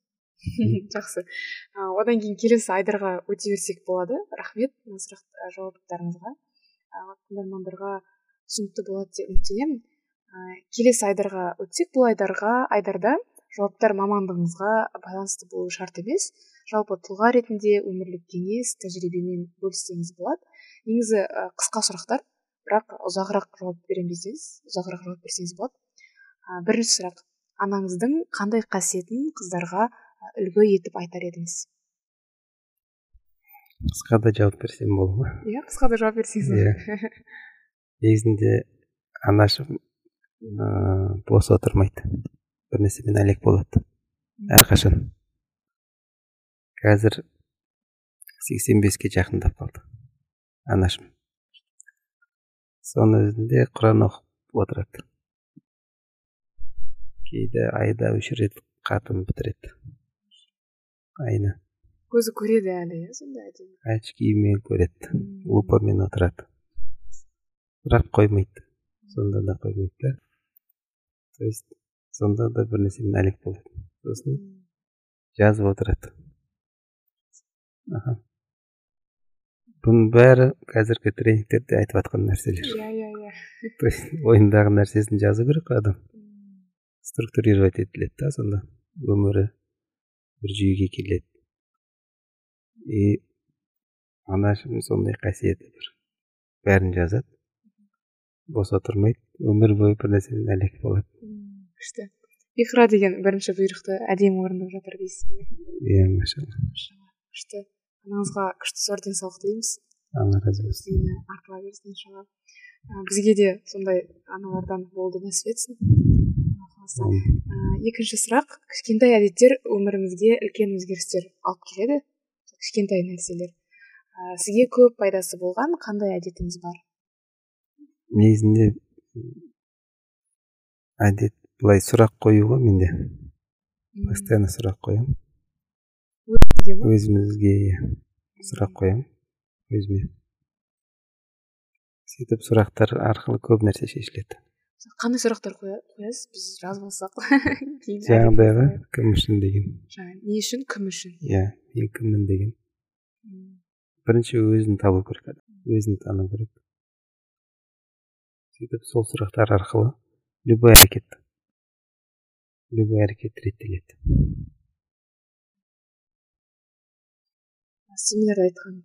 Жақсы. Одан кейін келесі айдарға өте берсек болады. Рахмет мына сұрақ жауаптарыңызға. Тыңдармандарға түсінікті болады деп үміттенемін. Келесі айдарға өтсек бұл айдарға айдарда жауаптар мамандығыңызға байланысты болуы шарт емес. Жалпы тұлға ретінде өмірлік кеңес тәжірибемен бөліссеңіз болады. Негізі қысқа сұрақтар. Бірақ ұзағырақ жауап беремін десеңіз ұзағырақ жауап берсеңіз болады. А, бірінші сұрақ. Анаңыздың қандай қасиетін қыздарға үлгі етіп айтар едіңіз? Қысқа да жауап берсем бола ма? Иә қысқа да жауап берсеңіз Иә. негізінде анашым ыыы бос отырмайды. Бір нәрсемен әлек болады. Әрқашан. Қазір 85-ке жақындап қалды анашым. Соның өзінде құран оқып отырады. Кейде айда үш рет хатым бітіреді. Айына. Көзі көреді әлі иә сонда әдемі? Очкимен көреді. Лупамен отырады. Бірақ қоймайды. Сонда да қоймайды да. То есть сонда да бір нәрсемен әлек болады. Сосын жазып отырады. Аха. Бұның бәрі қазіргі тренингтерде айтып жатқан нәрселер. Иә иә иә. То есть ойындағы нәрсесін жазу керек қой адам. Структурировать етіледі да сонда. Өмірі бір жүйеге келеді. И анашым сондай қасиеті бар. Бәрін жазады. Бос отырмайды өмір бойы бір нәрсемен әлек болады. Күшті. Иқра деген бірінші бұйрықты әдемі орындап жатыр дейсіз ғой. Иә Машалла. күшті. Анаңызға күшті зор денсаулық тілейміз. Алла разы болсын. артыла берсін иншалла. Бізге де сондай аналардан болуды нәсіп етсін. Қаласа. Екінші сұрақ. Кішкентай әдеттер өмірімізге үлкен өзгерістер алып келеді. Кішкентай нәрселер. Сізге көп пайдасы болған қандай әдетіңіз бар? Негізінде әдет былай сұрақ қою ғой менде. Постоянно сұрақ қоямын? Өзімізге иә сұрақ қоямын өзіме. сөйтіп сұрақтар арқылы көп нәрсе шешіледі. Қандай сұрақтар қоя- қоясыз? Біз жазып алсақ жаңағыдай кім үшін деген. Жаңа не үшін кім үшін? Иә мен кіммін деген. Бірінші өзін табу керек адам. Өзін тану керек. Сөйтіп сол сұрақтар арқылы любой әрекет любой әрекет реттеледі. Семинарда айтқан.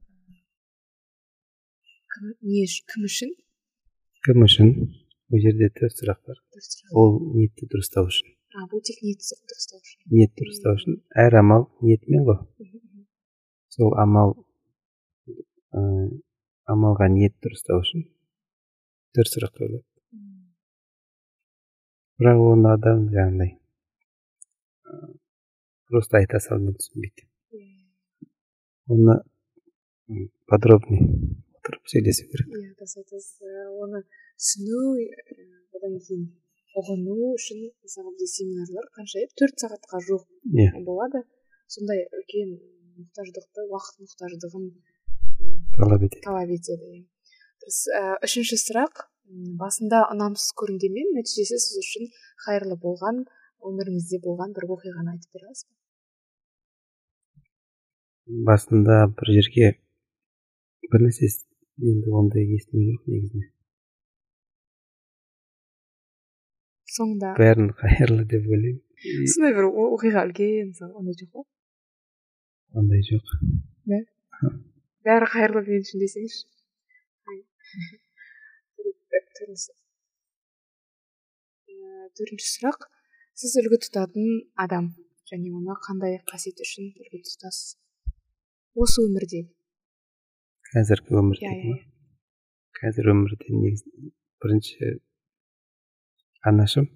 Кім не үшін кім үшін? Кім үшін? Ол жерде төрт сұрақ бар. Ол ниетті дұрыстау үшін. А бұл тек ниет дұрыстау үшін. Ниет дұрыстау үшін. Әр амал ниетмен ғой. Сол амал ә, амалға ниет дұрыстау үшін. Төрт сұрақ қойылады. Бірақ оны адам жаңағыдай просто айта салмен түсінбейді. Оны подробный отырып сөйлесу керек иә дұрыс айтасыз оны түсіну одан кейін ұғыну үшін мысалы бізде семинарлар қанша еді төрт сағатқа жуық иә. болады. Сондай үлкен мұқтаждықты уақыт мұқтаждығын талап етеді. талап етеді иә. Дұрыс үшінші сұрақ. Басында ұнамсыз көрінгенмен нәтижесі сіз үшін қайырлы болған өміріңізде болған бір оқиғаны айтып бере аласыз ба? Басында бір жерге бір нәрсе енді ондай есімде жоқ негізінде. Соңында бәрін қайырлы деп ойлаймын. Сондай бір оқиға үлкен ондай жоқ па? Ондай жоқ. Бәрі қайырлы мен үшін десеңізші. Төртінші сұрақ. Сіз үлгі тұтатын адам және оны қандай қасиет үшін үлгі тұтасыз? Осы өмірде. Қазіргі өмірде иә иә қазір өмірде негізі бірінші анашым.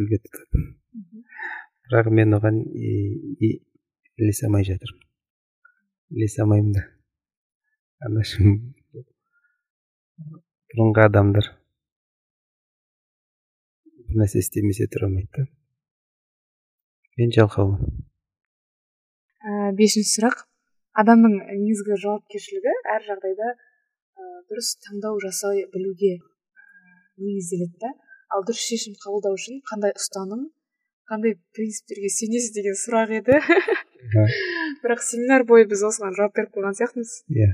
Үлгі тұтатын бірақ мен оған ілесе алмай жатырмын. Ілесе алмаймын да. Анашым бұрынғы адамдар бір нәрсе істемесе тұра алмайды да. Мен жалқаумын. Ә, бесінші сұрақ. Адамның негізгі жауапкершілігі әр жағдайда ә, дұрыс таңдау жасай білуге ә, негізделеді да. Ал дұрыс шешім қабылдау үшін қандай ұстаным қандай принциптерге сенесіз деген сұрақ еді. Бірақ семинар бойы біз осыған жауап беріп қойған сияқтымыз. Иә.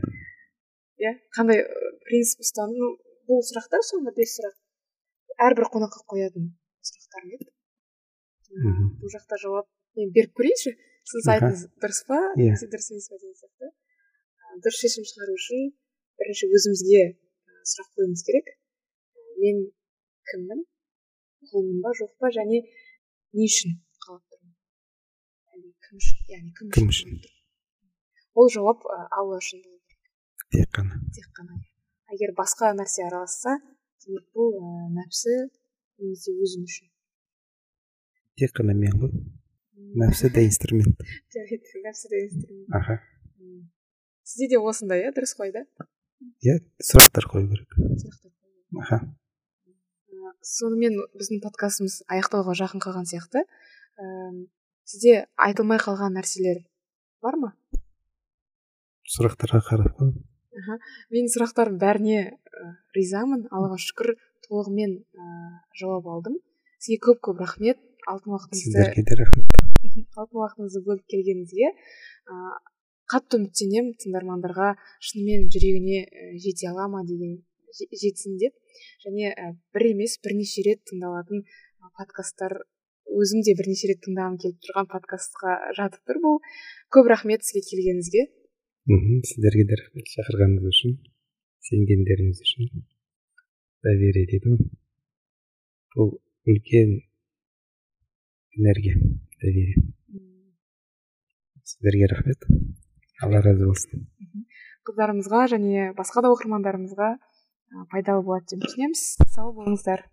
Иә қандай принцип ұстаным? Бұл сұрақтар соңғы бес сұрақ. Әрбір қонаққа қоятын сұрақтар еді. Бұл жақта жауап мен беріп көрейінші. Сіз айтыңыз дұрыс па иә дұрыс емес па деген сияқты дұрыс шешім шығару үшін бірінші өзімізге сұрақ қоюымыз керек мен кіммін құлмын ба жоқ па және не үшін қалап тұрмын кім үшін яғни кім кім үшін ол жауап алла үшін болу керек. Тек қана. Тек қана егер басқа нәрсе араласса демек бұл ә, нәпсі немесе өзім үшін. Тек қана мен ғой. Нәпсі де инструмент. Жарайды нәпсі де инструмент. Аха сізде де осындай иә дұрыс қой да? Иә сұрақтар қою керек сұрақтар аха сонымен біздің подкастымыз аяқтауға жақын қалған сияқты. Сізде айтылмай қалған нәрселер бар ма? Сұрақтарға қарап қой. Аха. Менің сұрақтарым бәріне ә, ризамын. Аллаға шүкір толығымен ә, жауап алдым. Сізге көп көп рахмет. Алтын уақытыңызды сіздерге де рахмет. алтын уақытыңызды бөліп келгеніңізге ә, қатты үміттенемін тыңдармандарға шынымен жүрегіне жете ала ма деген жетсін деп. Және ә, бір емес бірнеше рет тыңдалатын подкасттар өзім де бірнеше рет тыңдағым келіп тұрған подкастқа жатып тұр бұл. Көп рахмет сізге келгеніңізге. Мхм сіздерге де рахмет шақырғаныңыз үшін сенгендеріңіз үшін. Доверие дейді ғой бұл үлкен энергия доверие. Сіздерге рахмет. Алла разы болсын. Қыздарымызға және басқа да оқырмандарымызға пайдалы болады деп düşünеміз сау болыңыздар.